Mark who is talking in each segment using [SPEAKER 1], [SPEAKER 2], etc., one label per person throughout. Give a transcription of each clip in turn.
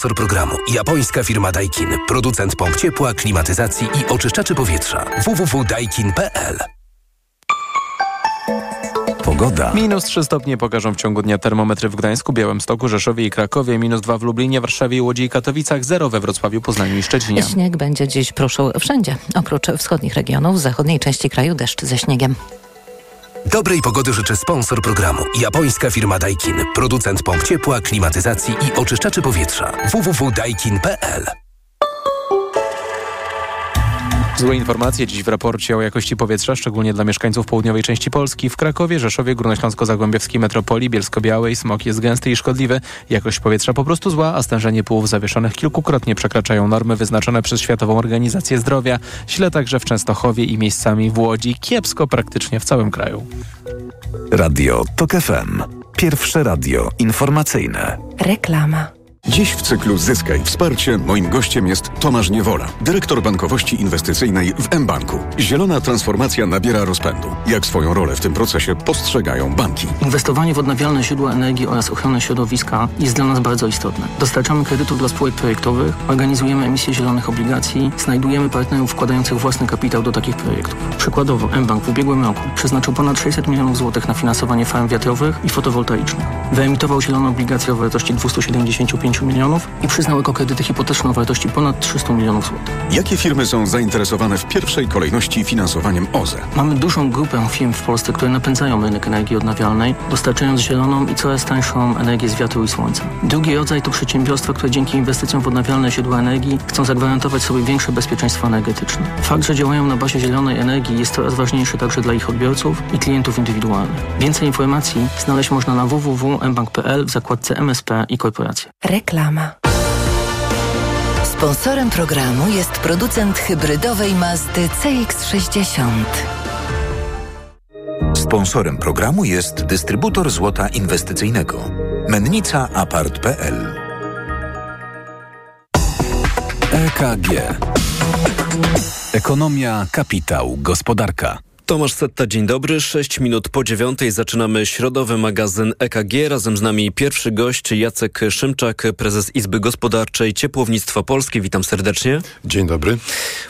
[SPEAKER 1] Sponsor programu. Japońska firma Daikin. Producent pomp ciepła, klimatyzacji i oczyszczaczy powietrza. www.daikin.pl
[SPEAKER 2] Pogoda.
[SPEAKER 3] Minus 3 stopnie pokażą w ciągu dnia termometry w Gdańsku, Białymstoku, Rzeszowie i Krakowie, minus 2 w Lublinie, Warszawie, Łodzi i Katowicach, 0 we Wrocławiu, Poznaniu i Szczecinie.
[SPEAKER 4] Śnieg będzie dziś proszą wszędzie. Oprócz wschodnich regionów, w zachodniej części kraju deszcz ze śniegiem.
[SPEAKER 1] Dobrej pogody życzy sponsor programu. Japońska firma Daikin. Producent pomp ciepła, klimatyzacji i oczyszczaczy powietrza. www.daikin.pl
[SPEAKER 3] Złe informacje dziś w raporcie o jakości powietrza, szczególnie dla mieszkańców południowej części Polski. W Krakowie, Rzeszowie, Górnośląsko-Zagłębiowskiej metropolii, Bielsko-Białej smog jest gęsty i szkodliwy. Jakość powietrza po prostu zła, a stężenie pyłów zawieszonych kilkukrotnie przekraczają normy wyznaczone przez Światową Organizację Zdrowia. Źle także w Częstochowie i miejscami w Łodzi. Kiepsko praktycznie w całym kraju.
[SPEAKER 2] Radio TOK FM. Pierwsze radio informacyjne.
[SPEAKER 4] Reklama.
[SPEAKER 5] Dziś w cyklu Zyskaj Wsparcie moim gościem jest Tomasz Niewola, dyrektor bankowości inwestycyjnej w mBanku. Zielona transformacja nabiera rozpędu. Jak swoją rolę w tym procesie postrzegają banki?
[SPEAKER 6] Inwestowanie w odnawialne źródła energii oraz ochronę środowiska jest dla nas bardzo istotne. Dostarczamy kredytów dla spółek projektowych, organizujemy emisję zielonych obligacji, znajdujemy partnerów wkładających własny kapitał do takich projektów. Przykładowo mBank w ubiegłym roku przeznaczył ponad 600 milionów złotych na finansowanie farm wiatrowych i fotowoltaicznych. Wyemitował zielone obligacje o wartości 275 milionów i przyznał ekokredyty hipoteczne o wartości ponad 300 milionów złotych.
[SPEAKER 5] Jakie firmy są zainteresowane w pierwszej kolejności finansowaniem OZE?
[SPEAKER 6] Mamy dużą grupę firm w Polsce, które napędzają rynek energii odnawialnej, dostarczając zieloną i coraz tańszą energię z wiatru i słońca. Drugi rodzaj to przedsiębiorstwa, które dzięki inwestycjom w odnawialne źródła energii chcą zagwarantować sobie większe bezpieczeństwo energetyczne. Fakt, że działają na bazie zielonej energii jest coraz ważniejszy także dla ich odbiorców i klientów indywidualnych. Więcej informacji znaleźć można na www.mbank.pl w zakładce MSP i korporacje.
[SPEAKER 4] Reklama.
[SPEAKER 7] Sponsorem programu jest producent hybrydowej Mazdy CX-60.
[SPEAKER 2] Sponsorem programu jest dystrybutor złota inwestycyjnego. Mennica Apart.pl EKG Ekonomia, kapitał, gospodarka.
[SPEAKER 8] Tomasz Setta, dzień dobry. 6 minut po dziewiątej zaczynamy środowy magazyn EKG. Razem z nami pierwszy gość Jacek Szymczak, prezes Izby Gospodarczej Ciepłownictwa Polskie. Witam serdecznie.
[SPEAKER 9] Dzień dobry.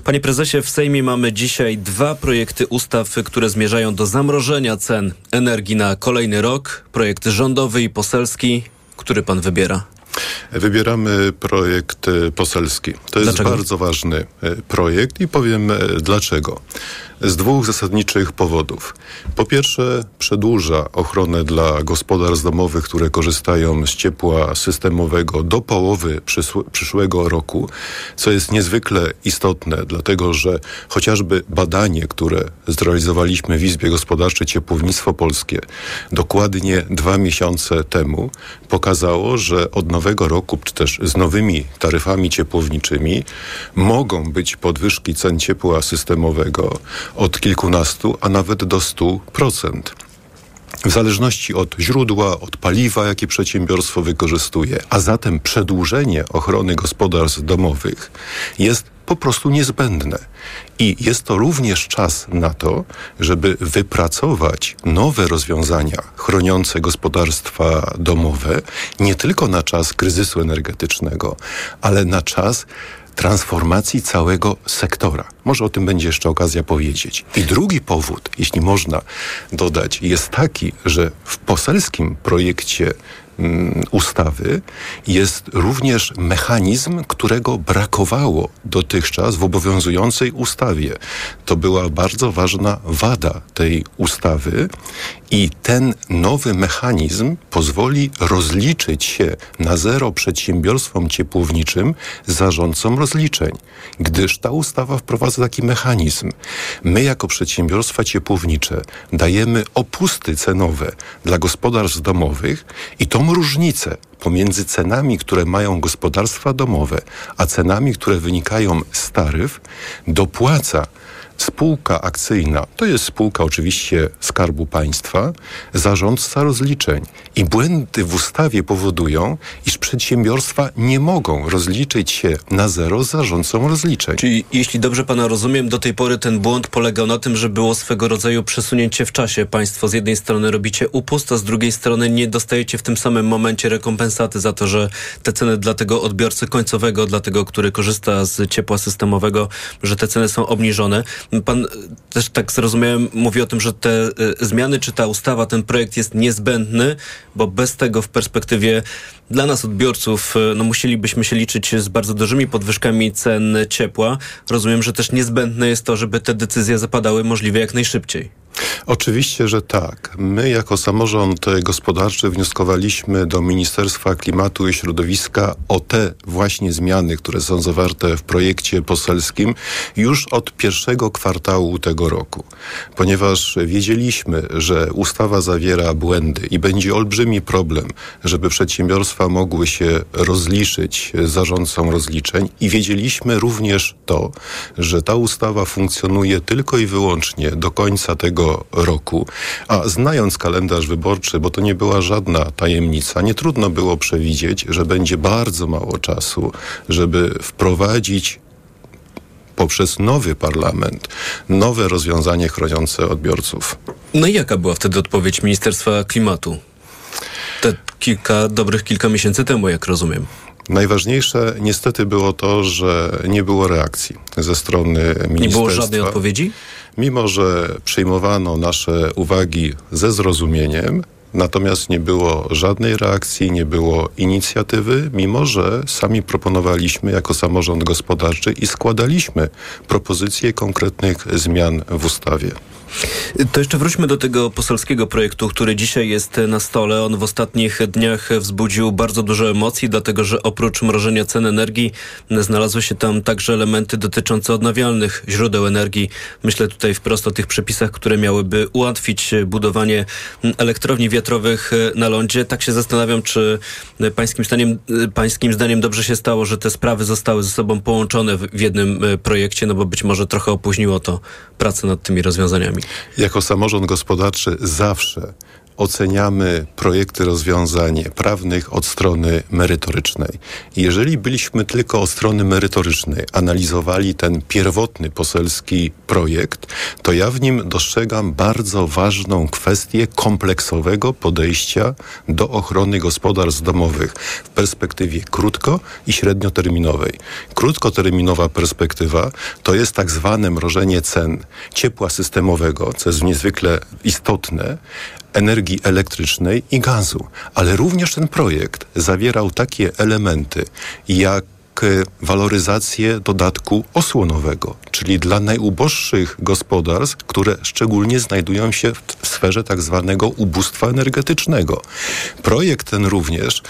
[SPEAKER 8] Panie prezesie, w Sejmie mamy dzisiaj dwa projekty ustaw, które zmierzają do zamrożenia cen energii na kolejny rok. Projekt rządowy i poselski. Który pan wybiera?
[SPEAKER 9] Wybieramy projekt poselski. To jest
[SPEAKER 8] Dlaczego?
[SPEAKER 9] bardzo ważny e, projekt i powiem e, dlaczego. Z dwóch zasadniczych powodów. Po pierwsze, przedłuża ochronę dla gospodarstw domowych, które korzystają z ciepła systemowego do połowy przyszłego roku, co jest niezwykle istotne, dlatego że chociażby badanie, które zrealizowaliśmy w Izbie Gospodarczej Ciepłownictwo Polskie dokładnie dwa miesiące temu, pokazało, że od nowego roku, czy też z nowymi taryfami ciepłowniczymi, mogą być podwyżki cen ciepła systemowego od kilkunastu, a nawet do 100%. W zależności od źródła, od paliwa, jakie przedsiębiorstwo wykorzystuje, a zatem przedłużenie ochrony gospodarstw domowych jest po prostu niezbędne. I jest to również czas na to, żeby wypracować nowe rozwiązania chroniące gospodarstwa domowe, nie tylko na czas kryzysu energetycznego, ale na czas transformacji całego sektora. Może o tym będzie jeszcze okazja powiedzieć. I drugi powód, jeśli można dodać, jest taki, że w poselskim projekcie ustawy jest również mechanizm, którego brakowało dotychczas w obowiązującej ustawie. To była bardzo ważna wada tej ustawy i ten nowy mechanizm pozwoli rozliczyć się na zero przedsiębiorstwom ciepłowniczym zarządcom rozliczeń, gdyż ta ustawa wprowadza taki mechanizm. My jako przedsiębiorstwa ciepłownicze dajemy opusty cenowe dla gospodarstw domowych i tą różnicę pomiędzy cenami, które mają gospodarstwa domowe, a cenami, które wynikają z taryf, dopłaca spółka akcyjna to jest spółka oczywiście Skarbu Państwa, zarządca rozliczeń. I błędy w ustawie powodują, iż przedsiębiorstwa nie mogą rozliczyć się na zero z zarządcą rozliczeń.
[SPEAKER 8] Czyli jeśli dobrze pana rozumiem, do tej pory ten błąd polegał na tym, że było swego rodzaju przesunięcie w czasie. Państwo z jednej strony robicie upust, a z drugiej strony nie dostajecie w tym samym momencie rekompensaty za to, że te ceny dla tego odbiorcy końcowego, dla tego, który korzysta z ciepła systemowego, że te ceny są obniżone. Pan też tak zrozumiałem, mówi o tym, że te y, zmiany, czy ta ustawa, ten projekt jest niezbędny, bo bez tego w perspektywie dla nas odbiorców, y, no musielibyśmy się liczyć z bardzo dużymi podwyżkami cen ciepła. Rozumiem, że też niezbędne jest to, żeby te decyzje zapadały możliwie jak najszybciej.
[SPEAKER 9] Oczywiście, że tak. My jako samorząd gospodarczy wnioskowaliśmy do Ministerstwa Klimatu i Środowiska o te właśnie zmiany, które są zawarte w projekcie poselskim już od pierwszego kwartału tego roku. Ponieważ wiedzieliśmy, że ustawa zawiera błędy i będzie olbrzymi problem, żeby przedsiębiorstwa mogły się rozliczyć z zarządcą rozliczeń i wiedzieliśmy również to, że ta ustawa funkcjonuje tylko i wyłącznie do końca tego roku. A znając kalendarz wyborczy, bo to nie była żadna tajemnica, nie trudno było przewidzieć, że będzie bardzo mało czasu, żeby wprowadzić poprzez nowy parlament nowe rozwiązanie chroniące odbiorców.
[SPEAKER 8] No i jaka była wtedy odpowiedź Ministerstwa Klimatu? Te kilka, dobrych kilka miesięcy temu, jak rozumiem.
[SPEAKER 9] Najważniejsze niestety było to, że nie było reakcji ze strony ministerstwa.
[SPEAKER 8] Nie było żadnej odpowiedzi?
[SPEAKER 9] Mimo, że przyjmowano nasze uwagi ze zrozumieniem, Natomiast nie było żadnej reakcji, nie było inicjatywy, mimo że sami proponowaliśmy jako samorząd gospodarczy i składaliśmy propozycje konkretnych zmian w ustawie.
[SPEAKER 8] To jeszcze wróćmy do tego poselskiego projektu, który dzisiaj jest na stole. On w ostatnich dniach wzbudził bardzo dużo emocji, dlatego że oprócz mrożenia cen energii znalazły się tam także elementy dotyczące odnawialnych źródeł energii. Myślę tutaj wprost o tych przepisach, które miałyby ułatwić budowanie elektrowni wiatrowych na lądzie. Tak się zastanawiam, czy pańskim zdaniem, pańskim zdaniem dobrze się stało, że te sprawy zostały ze sobą połączone w jednym projekcie, no bo być może trochę opóźniło to pracę nad tymi rozwiązaniami.
[SPEAKER 9] Jako samorząd gospodarczy zawsze oceniamy projekty rozwiązań prawnych od strony merytorycznej. Jeżeli byliśmy tylko od strony merytorycznej analizowali ten pierwotny poselski projekt, to ja w nim dostrzegam bardzo ważną kwestię kompleksowego podejścia do ochrony gospodarstw domowych w perspektywie krótko i średnioterminowej. Krótkoterminowa perspektywa to jest tak zwane mrożenie cen ciepła systemowego, co jest niezwykle istotne, energii elektrycznej i gazu. Ale również ten projekt zawierał takie elementy jak waloryzację dodatku osłonowego, czyli dla najuboższych gospodarstw, które szczególnie znajdują się w sferze tak zwanego ubóstwa energetycznego. Projekt ten również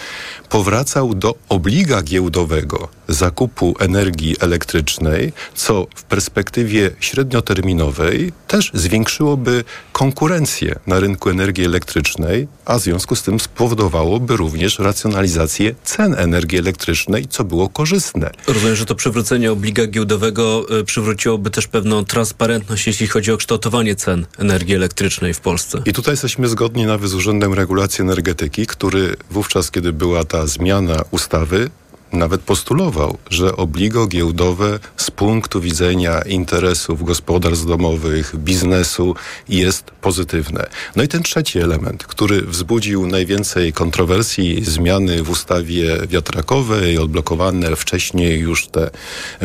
[SPEAKER 9] powracał do obliga giełdowego zakupu energii elektrycznej, co w perspektywie średnioterminowej też zwiększyłoby konkurencję na rynku energii elektrycznej, a w związku z tym spowodowałoby również racjonalizację cen energii elektrycznej, co było korzystne.
[SPEAKER 8] Rozumiem, że to przywrócenie obliga giełdowego y, przywróciłoby też pewną transparentność, jeśli chodzi o kształtowanie cen energii elektrycznej w Polsce.
[SPEAKER 9] I tutaj jesteśmy zgodni nawet z Urzędem Regulacji Energetyki, który wówczas, kiedy była ta zmiana ustawy, nawet postulował, że obligo giełdowe z punktu widzenia interesów gospodarstw domowych, biznesu jest pozytywne. No i ten trzeci element, który wzbudził najwięcej kontrowersji, zmiany w ustawie wiatrakowej, odblokowane wcześniej już te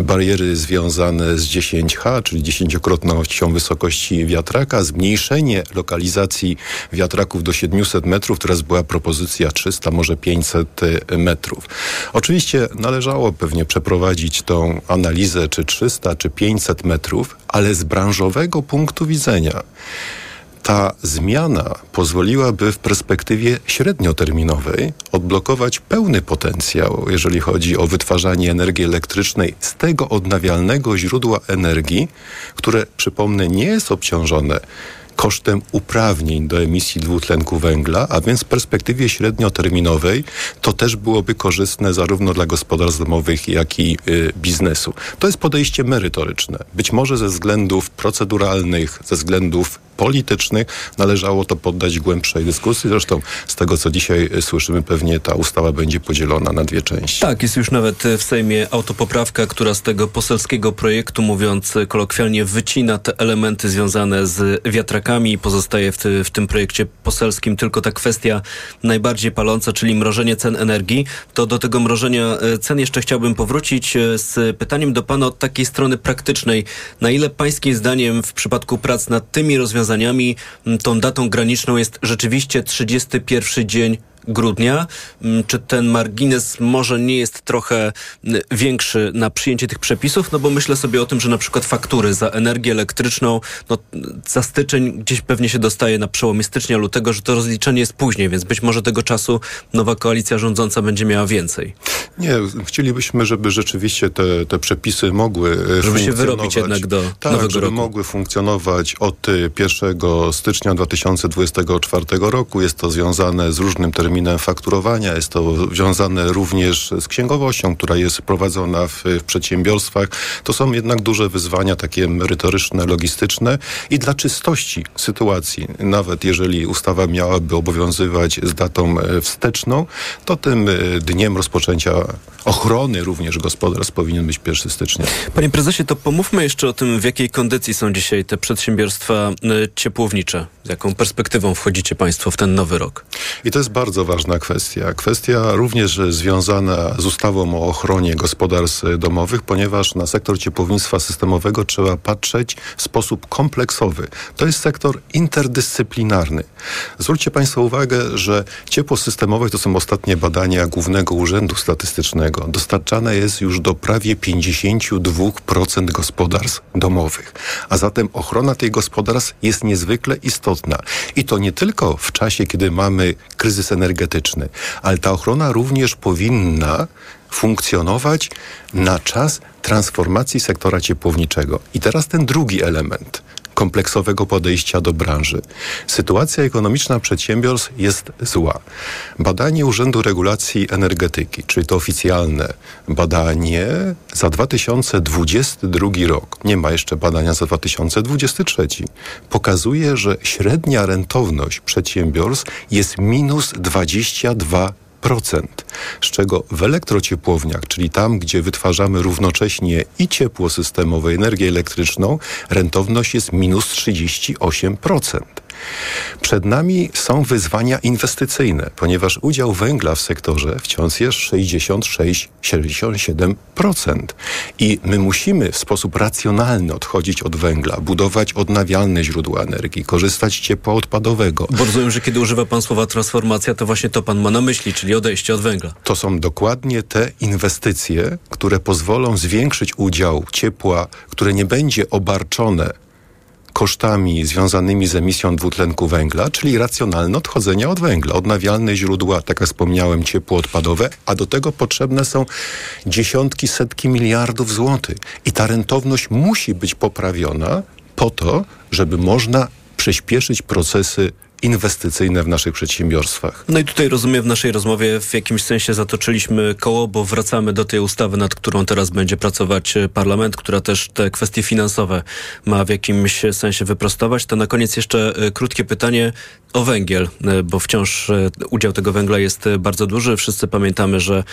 [SPEAKER 9] bariery związane z 10H, czyli dziesięciokrotnością wysokości wiatraka, zmniejszenie lokalizacji wiatraków do 700 metrów, teraz była propozycja 300, może 500 metrów. Oczywiście Oczywiście należało pewnie przeprowadzić tą analizę, czy 300, czy 500 metrów, ale z branżowego punktu widzenia ta zmiana pozwoliłaby w perspektywie średnioterminowej odblokować pełny potencjał, jeżeli chodzi o wytwarzanie energii elektrycznej z tego odnawialnego źródła energii, które, przypomnę, nie jest obciążone kosztem uprawnień do emisji dwutlenku węgla, a więc w perspektywie średnioterminowej to też byłoby korzystne zarówno dla gospodarstw domowych, jak i y, biznesu. To jest podejście merytoryczne. Być może ze względów proceduralnych, ze względów politycznych należało to poddać głębszej dyskusji. Zresztą z tego, co dzisiaj y, słyszymy, pewnie ta ustawa będzie podzielona na dwie części.
[SPEAKER 8] Tak, jest już nawet y, w Sejmie autopoprawka, która z tego poselskiego projektu, mówiąc y, kolokwialnie, wycina te elementy związane z wiatrakami i pozostaje w, w tym projekcie poselskim tylko ta kwestia najbardziej paląca, czyli mrożenie cen energii. To do tego mrożenia cen jeszcze chciałbym powrócić z pytaniem do Pana od takiej strony praktycznej. Na ile Pańskim zdaniem w przypadku prac nad tymi rozwiązaniami tą datą graniczną jest rzeczywiście 31 dzień grudnia. Mm, czy ten margines może nie jest trochę mm, większy na przyjęcie tych przepisów? No bo myślę sobie o tym, że na przykład faktury za energię elektryczną, no za styczeń gdzieś pewnie się dostaje na przełomie stycznia, lutego, że to rozliczenie jest później, więc być może tego czasu nowa koalicja rządząca będzie miała więcej.
[SPEAKER 9] Nie, chcielibyśmy, żeby rzeczywiście te, te przepisy mogły
[SPEAKER 8] e, Żeby się wyrobić jednak do
[SPEAKER 9] tak,
[SPEAKER 8] nowego
[SPEAKER 9] żeby
[SPEAKER 8] roku.
[SPEAKER 9] mogły funkcjonować od 1 stycznia 2024 roku. Jest to związane z różnym terminem terminem fakturowania. Jest to związane również z księgowością, która jest prowadzona w, w przedsiębiorstwach. To są jednak duże wyzwania, takie merytoryczne, logistyczne i dla czystości sytuacji, nawet jeżeli ustawa miałaby obowiązywać z datą e, wsteczną, to tym e, dniem rozpoczęcia ochrony również gospodarstw powinien być 1 stycznia.
[SPEAKER 8] Panie prezesie, to pomówmy jeszcze o tym, w jakiej kondycji są dzisiaj te przedsiębiorstwa e, ciepłownicze. Z jaką perspektywą wchodzicie Państwo w ten nowy rok?
[SPEAKER 9] I to jest bardzo ważna kwestia. Kwestia również związana z ustawą o ochronie gospodarstw domowych, ponieważ na sektor ciepłownictwa systemowego trzeba patrzeć w sposób kompleksowy. To jest sektor interdyscyplinarny. Zwróćcie Państwo uwagę, że ciepło systemowe to są ostatnie badania Głównego Urzędu Statystycznego. Dostarczane jest już do prawie 52% gospodarstw domowych. A zatem ochrona tych gospodarstw jest niezwykle istotna. I to nie tylko w czasie, kiedy mamy kryzys energetyczny, energetyczny, ale ta ochrona również powinna funkcjonować na czas transformacji sektora ciepłowniczego. I teraz ten drugi element kompleksowego podejścia do branży. Sytuacja ekonomiczna przedsiębiorstw jest zła. Badanie Urzędu Regulacji Energetyki, czyli to oficjalne badanie za 2022 rok, nie ma jeszcze badania za 2023, pokazuje, że średnia rentowność przedsiębiorstw jest minus 22 z czego w elektrociepłowniach, czyli tam, gdzie wytwarzamy równocześnie i ciepło systemowe, energię elektryczną, rentowność jest minus 38%. Przed nami są wyzwania inwestycyjne, ponieważ udział węgla w sektorze wciąż jest 66-67%. I my musimy w sposób racjonalny odchodzić od węgla, budować odnawialne źródła energii, korzystać z ciepła odpadowego.
[SPEAKER 8] Bo rozumiem, że kiedy używa pan słowa transformacja, to właśnie to pan ma na myśli, czyli odejście od węgla.
[SPEAKER 9] To są dokładnie te inwestycje, które pozwolą zwiększyć udział ciepła, które nie będzie obarczone kosztami związanymi z emisją dwutlenku węgla, czyli racjonalne odchodzenie od węgla. Odnawialne źródła, tak jak wspomniałem, ciepło odpadowe, a do tego potrzebne są dziesiątki, setki miliardów złotych. I ta rentowność musi być poprawiona po to, żeby można przyspieszyć procesy inwestycyjne w naszych przedsiębiorstwach.
[SPEAKER 8] No i tutaj rozumiem w naszej rozmowie w jakimś sensie zatoczyliśmy koło, bo wracamy do tej ustawy, nad którą teraz będzie pracować e, parlament, która też te kwestie finansowe ma w jakimś sensie wyprostować. To na koniec jeszcze e, krótkie pytanie o węgiel, e, bo wciąż udział tego węgla jest bardzo duży. Wszyscy pamiętamy, że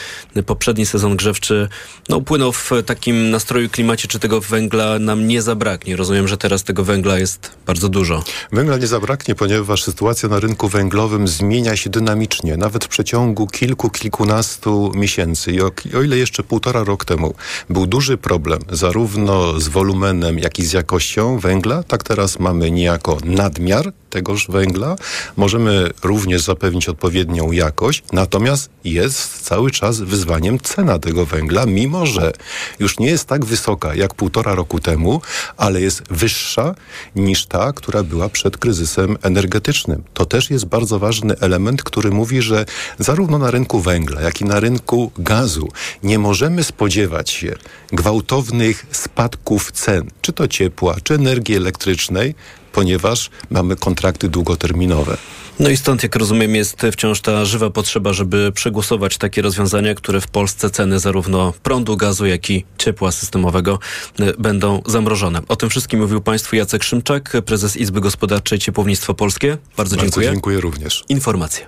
[SPEAKER 8] poprzedni sezon grzewczy no, upłynął w takim nastroju, klimacie, czy tego węgla nam nie zabraknie. Rozumiem, że teraz tego węgla jest bardzo dużo.
[SPEAKER 9] Węgla nie zabraknie, ponieważ sytuacja na rynku węglowym zmienia się dynamicznie, nawet w przeciągu kilku, kilkunastu miesięcy. I o, o ile jeszcze półtora rok temu był duży problem zarówno z wolumenem, jak i z jakością węgla, tak teraz mamy niejako nadmiar tegoż węgla. Możemy również zapewnić odpowiednią jakość, natomiast jest cały czas wyzwaniem cena tego węgla, mimo że już nie jest tak wysoka jak półtora roku temu, ale jest wyższa niż ta, która była przed kryzysem energetycznym. To też jest bardzo ważny element, który mówi, że zarówno na rynku węgla, jak i na rynku gazu nie możemy spodziewać się gwałtownych spadków cen, czy to ciepła, czy energii elektrycznej, ponieważ mamy kontrakty długoterminowe.
[SPEAKER 8] No i stąd, jak rozumiem, jest wciąż ta żywa potrzeba, żeby przegłosować takie rozwiązania, które w Polsce ceny zarówno prądu, gazu, jak i ciepła systemowego e, będą zamrożone. O tym wszystkim mówił Państwu Jacek Szymczak, prezes Izby Gospodarczej Ciepłownictwo Polskie. Bardzo,
[SPEAKER 9] Bardzo
[SPEAKER 8] dziękuję.
[SPEAKER 9] dziękuję również.
[SPEAKER 8] Informacje.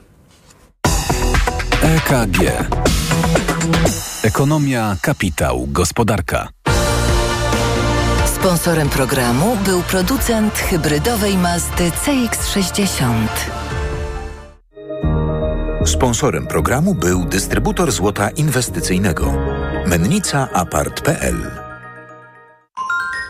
[SPEAKER 10] EKG. Ekonomia, kapitał, gospodarka.
[SPEAKER 7] Sponsorem programu był producent hybrydowej Mazdy CX-60.
[SPEAKER 10] Sponsorem programu był dystrybutor złota inwestycyjnego. Mennica Apart.pl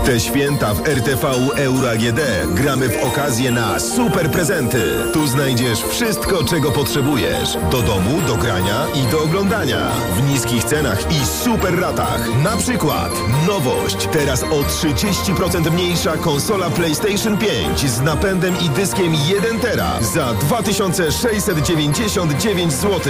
[SPEAKER 11] W te święta w RTV Euro AGD gramy w okazję na super prezenty. Tu znajdziesz wszystko, czego potrzebujesz. Do domu, do grania i do oglądania. W niskich cenach i super ratach. Na przykład nowość. Teraz o 30% mniejsza konsola PlayStation 5 z napędem i dyskiem 1 tera za 2699 zł.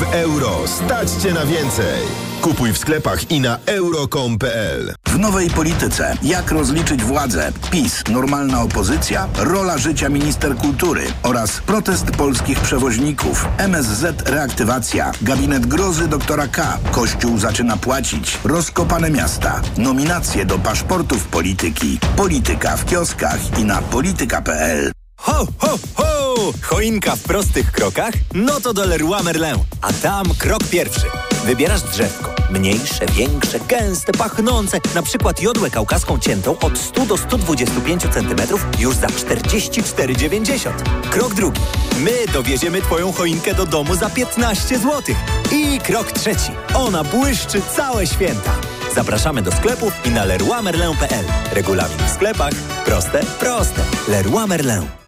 [SPEAKER 11] W euro stać Cię na więcej. Kupuj w sklepach i na euro.com.pl.
[SPEAKER 12] W nowej polityce jak rozliczyć władzę? PiS, normalna opozycja, rola życia minister kultury oraz protest polskich przewoźników. MSZ reaktywacja, gabinet grozy doktora K. Kościół zaczyna płacić. Rozkopane miasta, nominacje do paszportów polityki. Polityka w kioskach i na polityka.pl.
[SPEAKER 13] Ho, ho, ho! Choinka w prostych krokach? No to do Leroy Merlin. A tam krok pierwszy. Wybierasz drzewko. Mniejsze, większe, gęste, pachnące. Na przykład jodłę kaukaską ciętą od 100 do 125 cm już za 44,90. Krok drugi. My dowieziemy Twoją choinkę do domu za 15 zł. I krok trzeci. Ona błyszczy całe święta. Zapraszamy do sklepów i na leroymerlin.pl. Regulamin w sklepach. Proste, proste. Leroy Merlin.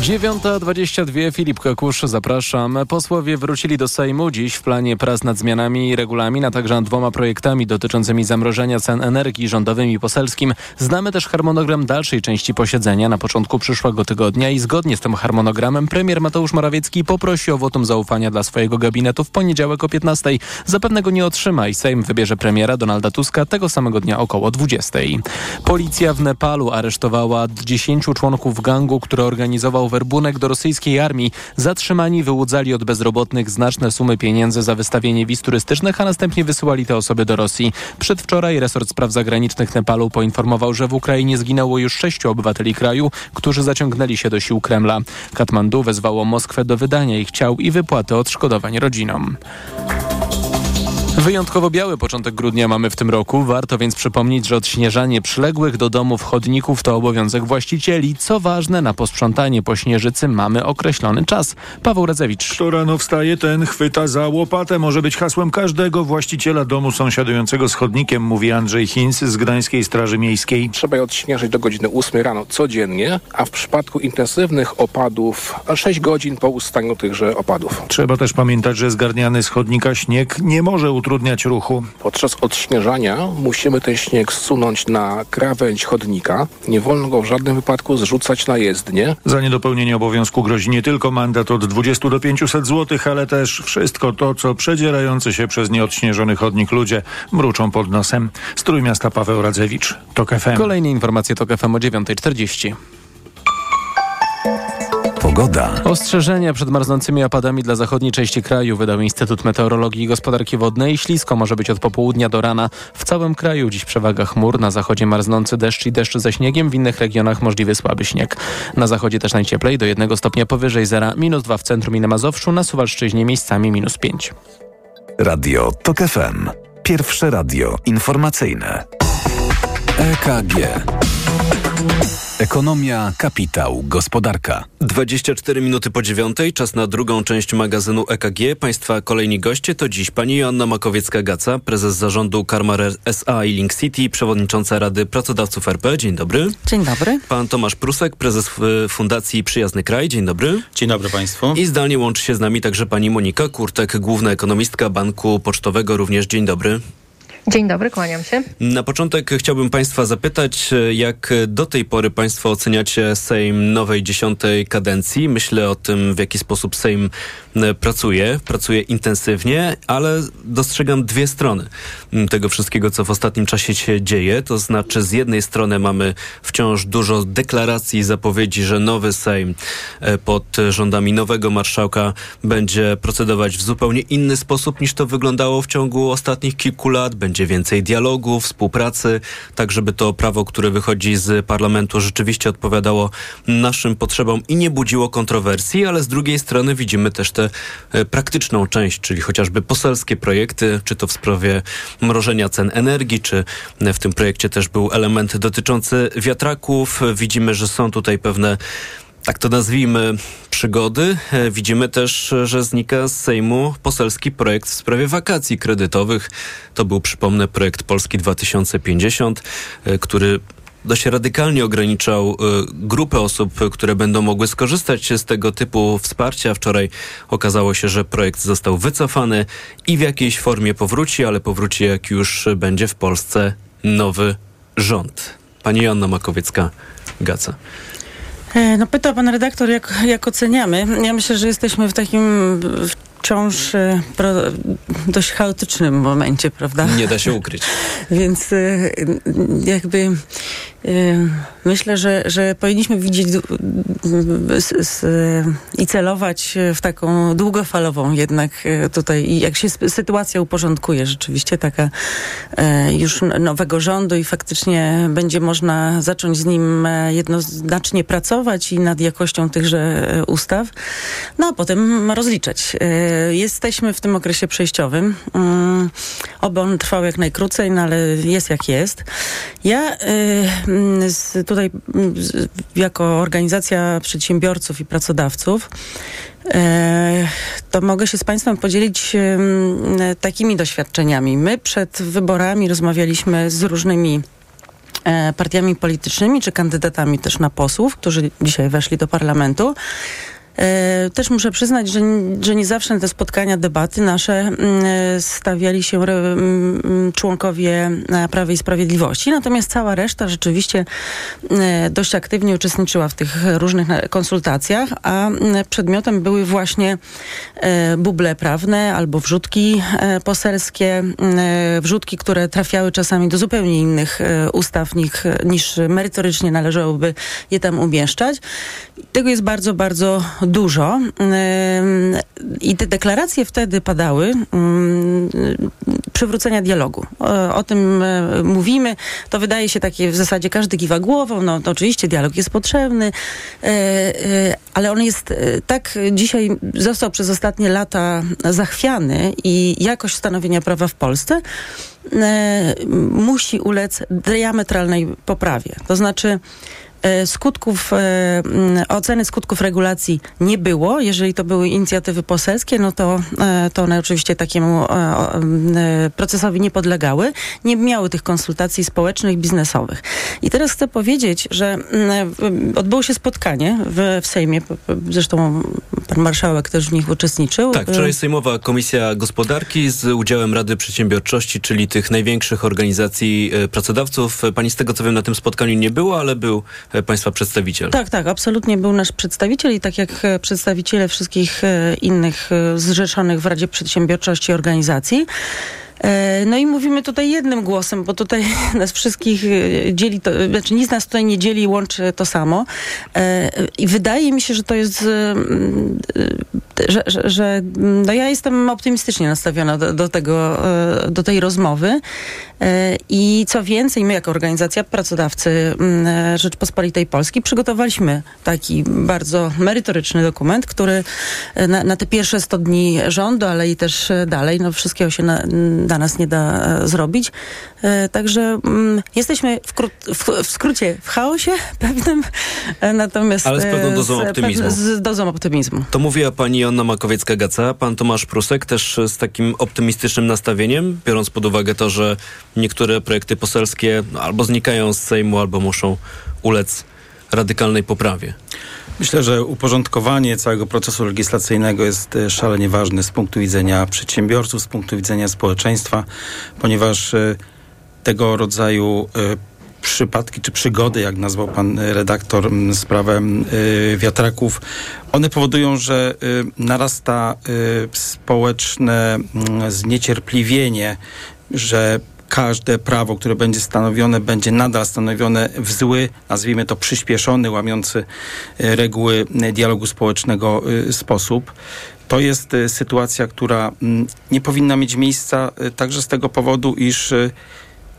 [SPEAKER 3] 9.22 Filip Kakusz, zapraszam. Posłowie wrócili do Sejmu dziś w planie prac nad zmianami i regulamin, a także nad dwoma projektami dotyczącymi zamrożenia cen energii rządowym i poselskim. Znamy też harmonogram dalszej części posiedzenia na początku przyszłego tygodnia i zgodnie z tym harmonogramem premier Mateusz Morawiecki poprosi o wotum zaufania dla swojego gabinetu w poniedziałek o 15. Zapewne go nie otrzyma i Sejm wybierze premiera Donalda Tuska tego samego dnia około 20. Policja w Nepalu aresztowała 10 członków gangu, który organizował werbunek do rosyjskiej armii. Zatrzymani wyłudzali od bezrobotnych znaczne sumy pieniędzy za wystawienie wiz turystycznych, a następnie wysyłali te osoby do Rosji. Przedwczoraj resort spraw zagranicznych Nepalu poinformował, że w Ukrainie zginęło już sześciu obywateli kraju, którzy zaciągnęli się do sił Kremla. Katmandu wezwało Moskwę do wydania ich ciał i wypłaty odszkodowań rodzinom. Wyjątkowo biały początek grudnia mamy w tym roku. Warto więc przypomnieć, że odśnieżanie przyległych do domów chodników to obowiązek właścicieli. Co ważne, na posprzątanie po śnieżycy mamy określony czas. Paweł Radzewicz.
[SPEAKER 14] Kto rano wstaje, ten chwyta za łopatę. Może być hasłem każdego właściciela domu sąsiadującego z chodnikiem, mówi Andrzej Hinz z Gdańskiej Straży Miejskiej.
[SPEAKER 15] Trzeba je odśnieżyć do godziny 8 rano codziennie, a w przypadku intensywnych opadów 6 godzin po ustaniu tychże opadów.
[SPEAKER 14] Trzeba też pamiętać, że zgarniany z chodnika śnieg nie może utrudniać ruchu.
[SPEAKER 15] Podczas odśnieżania musimy ten śnieg zsunąć na krawędź chodnika. Nie wolno go w żadnym wypadku zrzucać na jezdnię.
[SPEAKER 14] Za niedopełnienie obowiązku grozi nie tylko mandat od 20 do 500 zł, ale też wszystko to, co przedzierający się przez nieodśnieżony chodnik ludzie mruczą pod nosem. Strój miasta Paweł Radzewicz. TOK FM.
[SPEAKER 3] Kolejne informacje TOK FM o 9.40.
[SPEAKER 2] Pogoda.
[SPEAKER 3] Ostrzeżenia przed marznącymi opadami dla zachodniej części kraju wydał Instytut Meteorologii i Gospodarki Wodnej. Ślisko może być od popołudnia do rana. W całym kraju dziś przewaga chmur. Na zachodzie marznący deszcz i deszcz ze śniegiem. W innych regionach możliwy słaby śnieg. Na zachodzie też najcieplej do jednego stopnia powyżej zera. Minus 2 w centrum i na Mazowszu. Na Suwalszczyźnie miejscami minus 5.
[SPEAKER 2] Radio TOK FM. Pierwsze radio informacyjne. EKG. Ekonomia, kapitał, gospodarka.
[SPEAKER 8] 24 minuty po dziewiątej, czas na drugą część magazynu EKG. Państwa kolejni goście to dziś pani Joanna Makowiecka-Gaca, prezes zarządu Karmar SA i Link City, przewodnicząca Rady Pracodawców RP. Dzień dobry.
[SPEAKER 4] Dzień dobry.
[SPEAKER 8] Pan Tomasz Prusek, prezes y, Fundacji Przyjazny Kraj. Dzień dobry.
[SPEAKER 16] Dzień dobry Państwu.
[SPEAKER 8] I zdalnie łączy się z nami także pani Monika Kurtek, główna ekonomistka Banku Pocztowego. Również dzień dobry.
[SPEAKER 17] Dzień dobry, kłaniam się.
[SPEAKER 8] Na początek chciałbym Państwa zapytać, jak do tej pory Państwo oceniacie Sejm nowej dziesiątej kadencji. Myślę o tym, w jaki sposób Sejm pracuje, pracuje intensywnie, ale dostrzegam dwie strony tego wszystkiego, co w ostatnim czasie się dzieje. To znaczy, z jednej strony mamy wciąż dużo deklaracji i zapowiedzi, że nowy Sejm pod rządami nowego marszałka będzie procedować w zupełnie inny sposób niż to wyglądało w ciągu ostatnich kilku lat. Będzie więcej dialogu, współpracy, tak żeby to prawo, które wychodzi z parlamentu rzeczywiście odpowiadało naszym potrzebom i nie budziło kontrowersji, ale z drugiej strony widzimy też tę praktyczną część, czyli chociażby poselskie projekty, czy to w sprawie mrożenia cen energii, czy w tym projekcie też był element dotyczący wiatraków. Widzimy, że są tutaj pewne tak to nazwijmy, przygody. Widzimy też, że znika z Sejmu poselski projekt w sprawie wakacji kredytowych. To był, przypomnę, projekt Polski 2050, który dość radykalnie ograniczał grupę osób, które będą mogły skorzystać z tego typu wsparcia. Wczoraj okazało się, że projekt został wycofany i w jakiejś formie powróci, ale powróci jak już będzie w Polsce nowy rząd. Pani Joanna Makowiecka-Gaca.
[SPEAKER 18] No pyta pan redaktor, jak, jak oceniamy. Ja myślę, że jesteśmy w takim wciąż pro, dość chaotycznym momencie, prawda?
[SPEAKER 8] Nie da się ukryć.
[SPEAKER 18] Więc jakby myślę, że, że powinniśmy widzieć i celować w taką długofalową jednak tutaj, i jak się sytuacja uporządkuje rzeczywiście taka już nowego rządu i faktycznie będzie można zacząć z nim jednoznacznie pracować i nad jakością tychże ustaw, no a potem rozliczać. Jesteśmy w tym okresie przejściowym. Oby on trwał jak najkrócej, no ale jest jak jest. Ja z, tutaj z, jako organizacja przedsiębiorców i pracodawców e, to mogę się z Państwem podzielić e, takimi doświadczeniami. My przed wyborami rozmawialiśmy z różnymi e, partiami politycznymi czy kandydatami też na posłów, którzy dzisiaj weszli do parlamentu. E, też muszę przyznać, że, że nie zawsze na te spotkania, debaty nasze m, stawiali się re, m, członkowie Prawa i Sprawiedliwości, natomiast cała reszta rzeczywiście e, dość aktywnie uczestniczyła w tych różnych konsultacjach, a przedmiotem były właśnie e, buble prawne albo wrzutki e, poselskie, e, wrzutki, które trafiały czasami do zupełnie innych e, ustaw niż, niż merytorycznie należałoby je tam umieszczać. Tego jest bardzo, bardzo dużo i te deklaracje wtedy padały przywrócenia dialogu. O, tym e, mówimy. To wydaje się takie w zasadzie każdy kiwa głową. No oczywiście dialog jest potrzebny, e, e, ale on jest tak dzisiaj został przez ostatnie lata zachwiany i jakość stanowienia prawa w Polsce musi ulec diametralnej poprawie. To znaczy skutków, e, oceny skutków regulacji nie było. Jeżeli to były inicjatywy poselskie, no to, e, to one oczywiście takiemu e, e, procesowi nie podlegały. Nie miały tych konsultacji społecznych, biznesowych. I teraz chcę powiedzieć, że odbyło się spotkanie w, w Sejmie, zresztą pan marszałek też w nich uczestniczył.
[SPEAKER 8] Tak, wczoraj Sejmowa Komisja Gospodarki z udziałem Rady Przedsiębiorczości, czyli tych największych organizacji e, pracodawców. Pani z tego co wiem na tym spotkaniu nie było, ale był e, państwa przedstawiciel.
[SPEAKER 18] Tak, tak, absolutnie był nasz przedstawiciel i tak jak e, przedstawiciele wszystkich e, innych e, zrzeszonych w Radzie Przedsiębiorczości organizacji. E, No i mówimy tutaj jednym głosem, bo tutaj nas wszystkich e, dzieli, to, znaczy nic nas tutaj nie dzieli, łączy to samo. E, I wydaje mi się, że to jest, że, że, że mm, no ja jestem optymistycznie nastawiona do, do tego, do tej rozmowy. I co więcej, my jako organizacja pracodawcy mm, Rzeczpospolitej Polskiej przygotowaliśmy taki bardzo merytoryczny dokument, który na, na te pierwsze 100 dni rządu, ale i też dalej, no wszystkiego się na, dla nas nie da e, zrobić. E, Także mm, jesteśmy w, w, w skrócie w chaosie pewnym, e, natomiast
[SPEAKER 8] Ale z pewną dozą
[SPEAKER 18] pewne-
[SPEAKER 8] optymizmu.
[SPEAKER 18] Z dozą optymizmu.
[SPEAKER 8] To mówiła pani Joanna Makowiecka-Gaca, pan Tomasz Prusek też z takim optymistycznym nastawieniem, biorąc pod uwagę to, że niektóre projekty poselskie no, albo znikają z Sejmu, albo muszą ulec radykalnej poprawie.
[SPEAKER 19] Myślę, że uporządkowanie całego procesu legislacyjnego jest e, szalenie ważne z punktu widzenia przedsiębiorców, z punktu widzenia społeczeństwa, ponieważ e, tego rodzaju e, przypadki czy przygody, jak nazwał pan redaktor sprawę wiatraków, one powodują, że narasta społeczne zniecierpliwienie, że każde prawo, które będzie stanowione, będzie nadal stanowione w zły, nazwijmy to przyspieszony, łamiący e, reguły e, dialogu społecznego e, sposób. To jest sytuacja, która mm, nie powinna mieć miejsca także z tego powodu, iż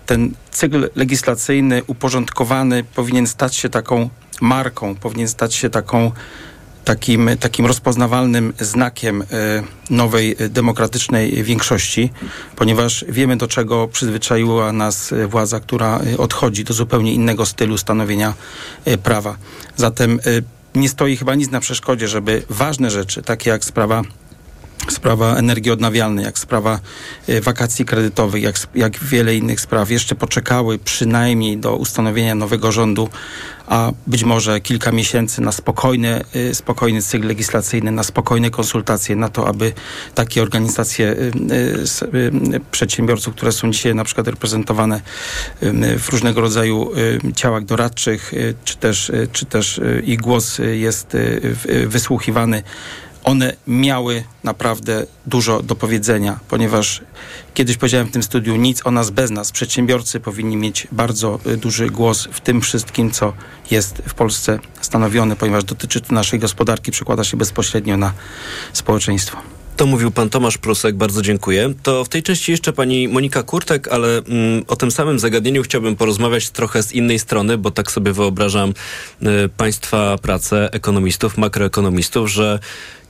[SPEAKER 19] ten cykl legislacyjny uporządkowany powinien stać się taką marką, powinien stać się taką takim, takim rozpoznawalnym znakiem e, nowej e, demokratycznej większości, ponieważ wiemy do czego przyzwyczaiła nas e, władza, która odchodzi do zupełnie innego stylu stanowienia prawa. Zatem nie stoi chyba nic na przeszkodzie, żeby ważne rzeczy, takie jak sprawa sprawa energii odnawialnej, jak sprawa e, wakacji kredytowych, jak, jak wiele innych spraw jeszcze poczekały przynajmniej do ustanowienia nowego rządu, a być może kilka miesięcy na spokojny, e, spokojny cykl legislacyjny, na spokojne konsultacje, na to, aby takie organizacje e, przedsiębiorców, które są dzisiaj na przykład reprezentowane w różnego rodzaju ciałach doradczych, czy też, czy też ich głos jest wysłuchiwany, one miały naprawdę dużo do powiedzenia, ponieważ kiedyś powiedziałem w tym studiu nic o nas bez nas. Przedsiębiorcy powinni mieć bardzo y, duży głos w tym wszystkim, co jest w Polsce stanowione, ponieważ dotyczy to naszej gospodarki, przekłada się bezpośrednio na społeczeństwo.
[SPEAKER 8] To mówił pan Tomasz Prusek, bardzo dziękuję. To w tej części jeszcze pani Monika Kurtek, ale mm, o tym samym zagadnieniu chciałbym porozmawiać trochę z innej strony, bo tak sobie wyobrażam y, państwa pracę ekonomistów, makroekonomistów, że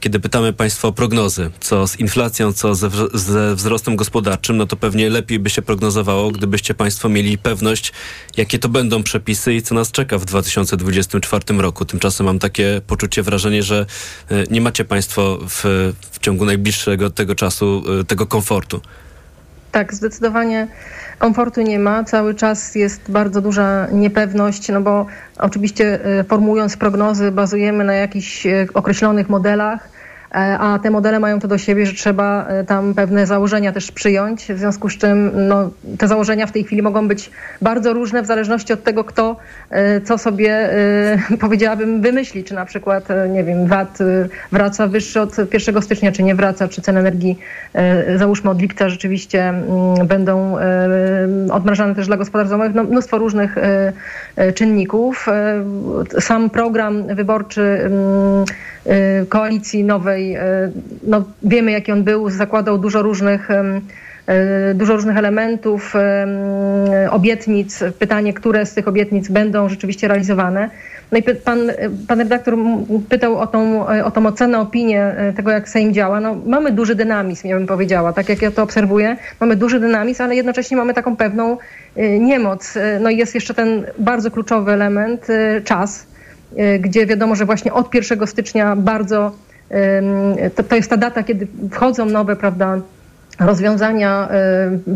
[SPEAKER 8] kiedy pytamy państwa o prognozy, co z inflacją, co ze, ze wzrostem gospodarczym, no to pewnie lepiej by się prognozowało, gdybyście państwo mieli pewność, jakie to będą przepisy i co nas czeka w 2024 roku. Tymczasem mam takie poczucie, wrażenie, że y, nie macie państwo w, w ciągu najbliższego tego czasu y, tego komfortu.
[SPEAKER 17] Tak, zdecydowanie komfortu nie ma. Cały czas jest bardzo duża niepewność, no bo oczywiście e, formułując prognozy bazujemy na jakichś e, określonych modelach, e, a te modele mają to do siebie, że trzeba e, tam pewne założenia też przyjąć, w związku z czym no, te założenia w tej chwili mogą być bardzo różne w zależności od tego, kto e, co sobie e, powiedziałabym wymyśli, czy na przykład, e, nie wiem, VAT e, wraca wyższy od 1 stycznia, czy nie wraca, czy ceny energii e, załóżmy od lipca rzeczywiście mm, będą e, odmrażane też dla gospodarstw domowych, no, mnóstwo różnych e, e, czynników. E, Sam program wyborczy mm, e, koalicji nowej, e, no, wiemy jaki on był, zakładał dużo różnych em, dużo różnych elementów, obietnic. Pytanie, które z tych obietnic będą rzeczywiście realizowane. No i pan, pan redaktor pytał o tą, o tą ocenę, opinię tego, jak Sejm działa. No, mamy duży dynamizm, ja bym powiedziała, tak jak ja to obserwuję. Mamy duży dynamizm, ale jednocześnie mamy taką pewną niemoc. No i jest jeszcze ten bardzo kluczowy element, czas, gdzie wiadomo, że właśnie od 1 stycznia bardzo to, to jest ta data, kiedy wchodzą nowe, prawda, rozwiązania,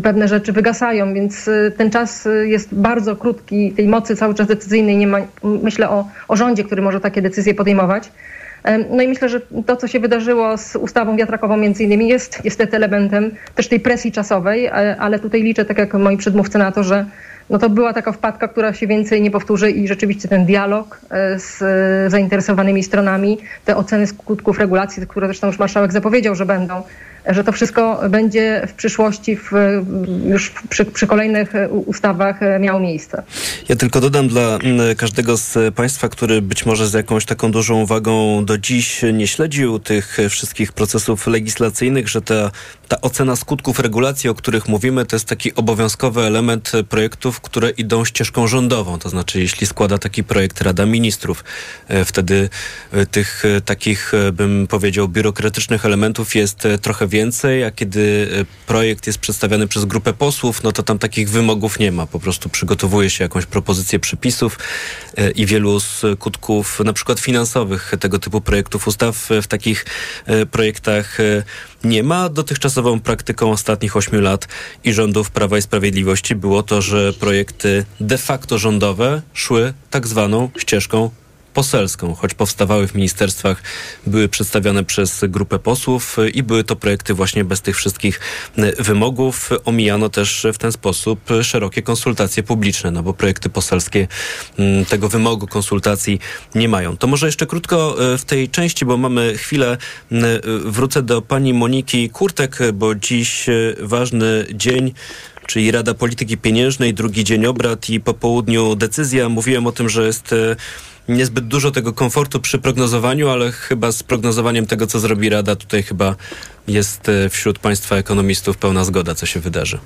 [SPEAKER 17] pewne rzeczy wygasają, więc ten czas jest bardzo krótki, tej mocy cały czas decyzyjnej nie ma, myślę o, o rządzie, który może takie decyzje podejmować. No i myślę, że to, co się wydarzyło z ustawą wiatrakową między innymi jest niestety elementem też tej presji czasowej, ale tutaj liczę, tak jak moi przedmówcy na to, że no to była taka wpadka, która się więcej nie powtórzy i rzeczywiście ten dialog z zainteresowanymi stronami, te oceny skutków regulacji, które zresztą już marszałek zapowiedział, że będą, że to wszystko będzie w przyszłości, w, już przy, przy, kolejnych ustawach miało miejsce.
[SPEAKER 8] Ja tylko dodam dla każdego z Państwa, który być może z jakąś taką dużą uwagą do dziś nie śledził tych wszystkich procesów legislacyjnych, że ta, ta ocena skutków regulacji, o których mówimy, to jest taki obowiązkowy element projektów, które idą ścieżką rządową. To znaczy, jeśli składa taki projekt Rada Ministrów, wtedy tych takich, bym powiedział, biurokratycznych elementów jest trochę więcej, a kiedy projekt jest przedstawiany przez grupę posłów, no to tam takich wymogów nie ma. Po prostu przygotowuje się jakąś propozycję przepisów i wielu skutków, na przykład finansowych tego typu projektów ustaw w takich projektach nie ma. Dotychczasową praktyką ostatnich ośmiu lat i rządów Prawa i Sprawiedliwości było to, że projekty de facto rządowe szły tak zwaną ścieżką poselską, choć powstawały w ministerstwach, były przedstawiane przez grupę posłów i były to projekty właśnie bez tych wszystkich wymogów. Omijano też w ten sposób szerokie konsultacje publiczne, no bo projekty poselskie tego wymogu konsultacji nie mają. To może jeszcze krótko w tej części, bo mamy chwilę, wrócę do pani Moniki Kurtek, bo dziś ważny dzień czyli Rada Polityki Pieniężnej, drugi dzień obrad i po południu decyzja. Mówiłem o tym, że jest niezbyt dużo tego komfortu przy prognozowaniu, ale chyba z prognozowaniem tego, co zrobi Rada, tutaj chyba jest wśród Państwa ekonomistów pełna zgoda, co się wydarzy.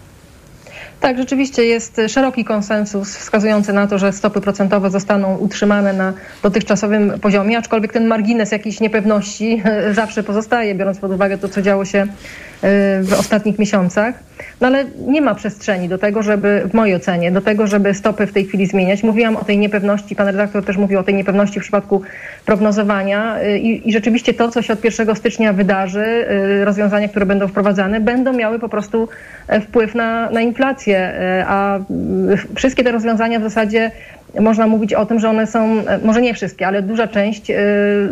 [SPEAKER 17] Tak, rzeczywiście jest szeroki konsensus wskazujący na to, że stopy procentowe zostaną utrzymane na dotychczasowym poziomie, aczkolwiek ten margines jakiejś niepewności zawsze pozostaje, biorąc pod uwagę to, co działo się w ostatnich miesiącach. No ale nie ma przestrzeni do tego, żeby, w mojej ocenie, do tego, żeby stopy w tej chwili zmieniać. Mówiłam o tej niepewności, pan redaktor też mówił o tej niepewności w przypadku prognozowania i, i rzeczywiście to, co się od 1 stycznia wydarzy, rozwiązania, które będą wprowadzane, będą miały po prostu wpływ na, na inflację, a wszystkie te rozwiązania w zasadzie można mówić o tym, że one są, może nie wszystkie, ale duża część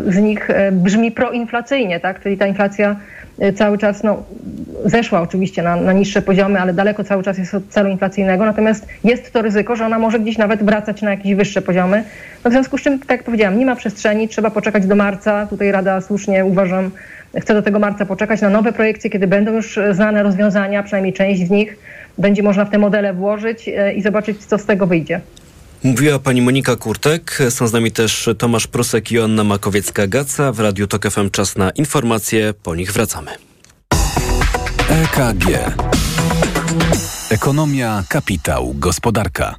[SPEAKER 17] z nich brzmi proinflacyjnie, tak? Czyli ta inflacja cały czas no, zeszła oczywiście na, na niższe poziomy, ale daleko cały czas jest od celu inflacyjnego. Natomiast jest to ryzyko, że ona może gdzieś nawet wracać na jakieś wyższe poziomy. No w związku z czym, tak jak powiedziałam, nie ma przestrzeni, trzeba poczekać do marca. Tutaj Rada słusznie uważam, chce do tego marca poczekać na nowe projekcje, kiedy będą już znane rozwiązania, przynajmniej część z nich będzie można w te modele włożyć i zobaczyć, co z tego wyjdzie.
[SPEAKER 8] Mówiła pani Monika Kurtek, są z nami też Tomasz Prusek i Joanna Makowiecka-Gaca. W Radiu TOK FM czas na informacje, po nich wracamy.
[SPEAKER 2] EKG Ekonomia, kapitał, gospodarka.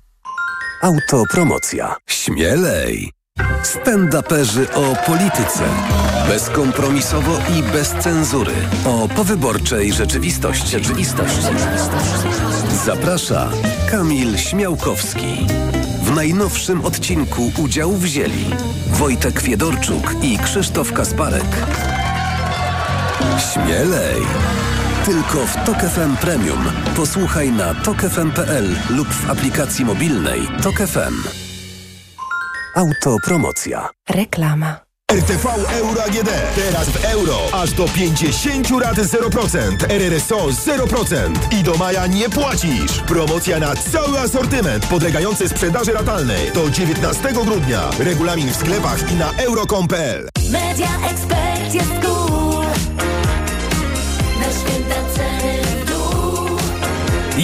[SPEAKER 2] Autopromocja. Śmielej! Stand-uperzy o polityce. Bezkompromisowo i bez cenzury. O powyborczej rzeczywistości. Rzeczywistości. Zaprasza Kamil Śmiałkowski. W najnowszym odcinku udział wzięli Wojtek Fiedorczuk i Krzysztof Kasparek. Śmielej! Tylko w Tok FM Premium. Posłuchaj na tokefm.pl lub w aplikacji mobilnej Tok FM. Autopromocja.
[SPEAKER 20] Reklama.
[SPEAKER 11] RTV Euro AGD. Teraz w euro. Aż do 50 rat 0%. RRSO 0%. I do maja nie płacisz. Promocja na cały asortyment podlegający sprzedaży ratalnej. Do 19 grudnia. Regulamin w sklepach i na euro.com.pl.
[SPEAKER 21] Media Expert jest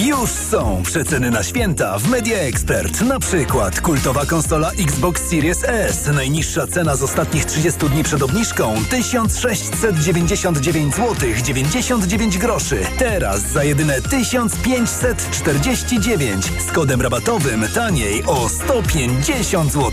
[SPEAKER 22] Już są przeceny na święta w Media Expert. Na przykład kultowa konsola Xbox Series S. Najniższa cena z ostatnich 30 dni przed obniżką 1699 zł 99 groszy. Teraz za jedyne 1549 z kodem rabatowym taniej o 150 zł.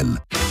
[SPEAKER 22] www.radioscoop.pl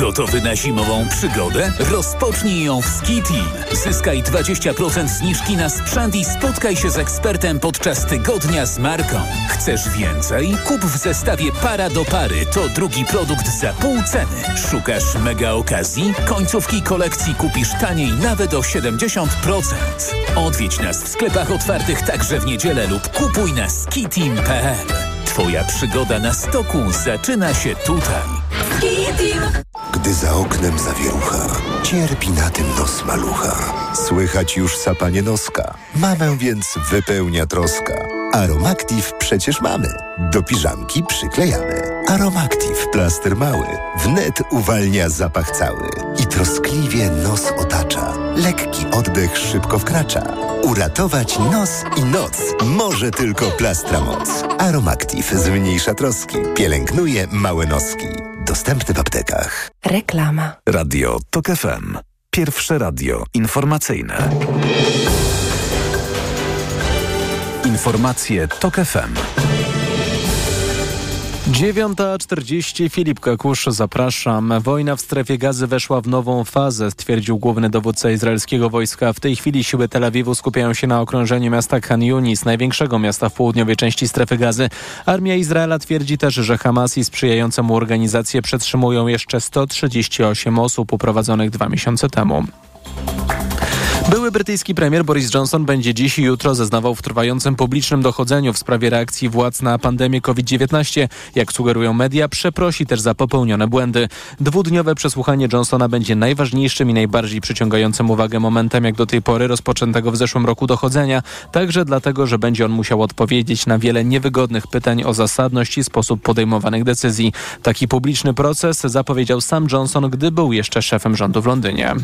[SPEAKER 23] Gotowy na zimową przygodę? Rozpocznij ją w Ski Team. Zyskaj 20% zniżki na sprzęt i spotkaj się z ekspertem podczas tygodnia z marką. Chcesz więcej? Kup w zestawie para do pary. To drugi produkt za pół ceny. Szukasz mega okazji? Końcówki kolekcji kupisz taniej nawet o 70%. Odwiedź nas w sklepach otwartych także w niedzielę lub kupuj na skiteam.pl. Twoja przygoda na stoku zaczyna się tutaj.
[SPEAKER 24] Gdy za oknem zawierucha, cierpi na tym nos malucha. Słychać już sapanie noska. Mamę więc wypełnia troska. Aromactive przecież mamy. Do piżamki przyklejamy. Aromactive plaster mały. Wnet uwalnia zapach cały. I troskliwie nos otacza. Lekki oddech szybko wkracza. Uratować nos i noc może tylko plastra moc. Aromactive zmniejsza troski. Pielęgnuje małe noski. Dostępny w aptekach.
[SPEAKER 20] Reklama.
[SPEAKER 2] Radio TOK FM. Pierwsze radio informacyjne. Informacje TOK FM.
[SPEAKER 3] 9.40 Filip Kakusz, zapraszam. Wojna w strefie gazy weszła w nową fazę, stwierdził główny dowódca izraelskiego wojska. W tej chwili siły Tel Awiwu skupiają się na okrążeniu miasta Khan Yunis, największego miasta w południowej części strefy gazy. Armia Izraela twierdzi też, że Hamas i sprzyjające mu organizacje przetrzymują jeszcze 138 osób uprowadzonych dwa miesiące temu. Były brytyjski premier Boris Johnson będzie dziś i jutro zeznawał w trwającym publicznym dochodzeniu w sprawie reakcji władz na pandemię COVID-19. Jak sugerują media, przeprosi też za popełnione błędy. Dwudniowe przesłuchanie Johnsona będzie najważniejszym i najbardziej przyciągającym uwagę momentem jak do tej pory rozpoczętego w zeszłym roku dochodzenia. Także dlatego, że będzie on musiał odpowiedzieć na wiele niewygodnych pytań o zasadność i sposób podejmowanych decyzji. Taki publiczny proces zapowiedział sam Johnson, gdy był jeszcze szefem rządu w Londynie.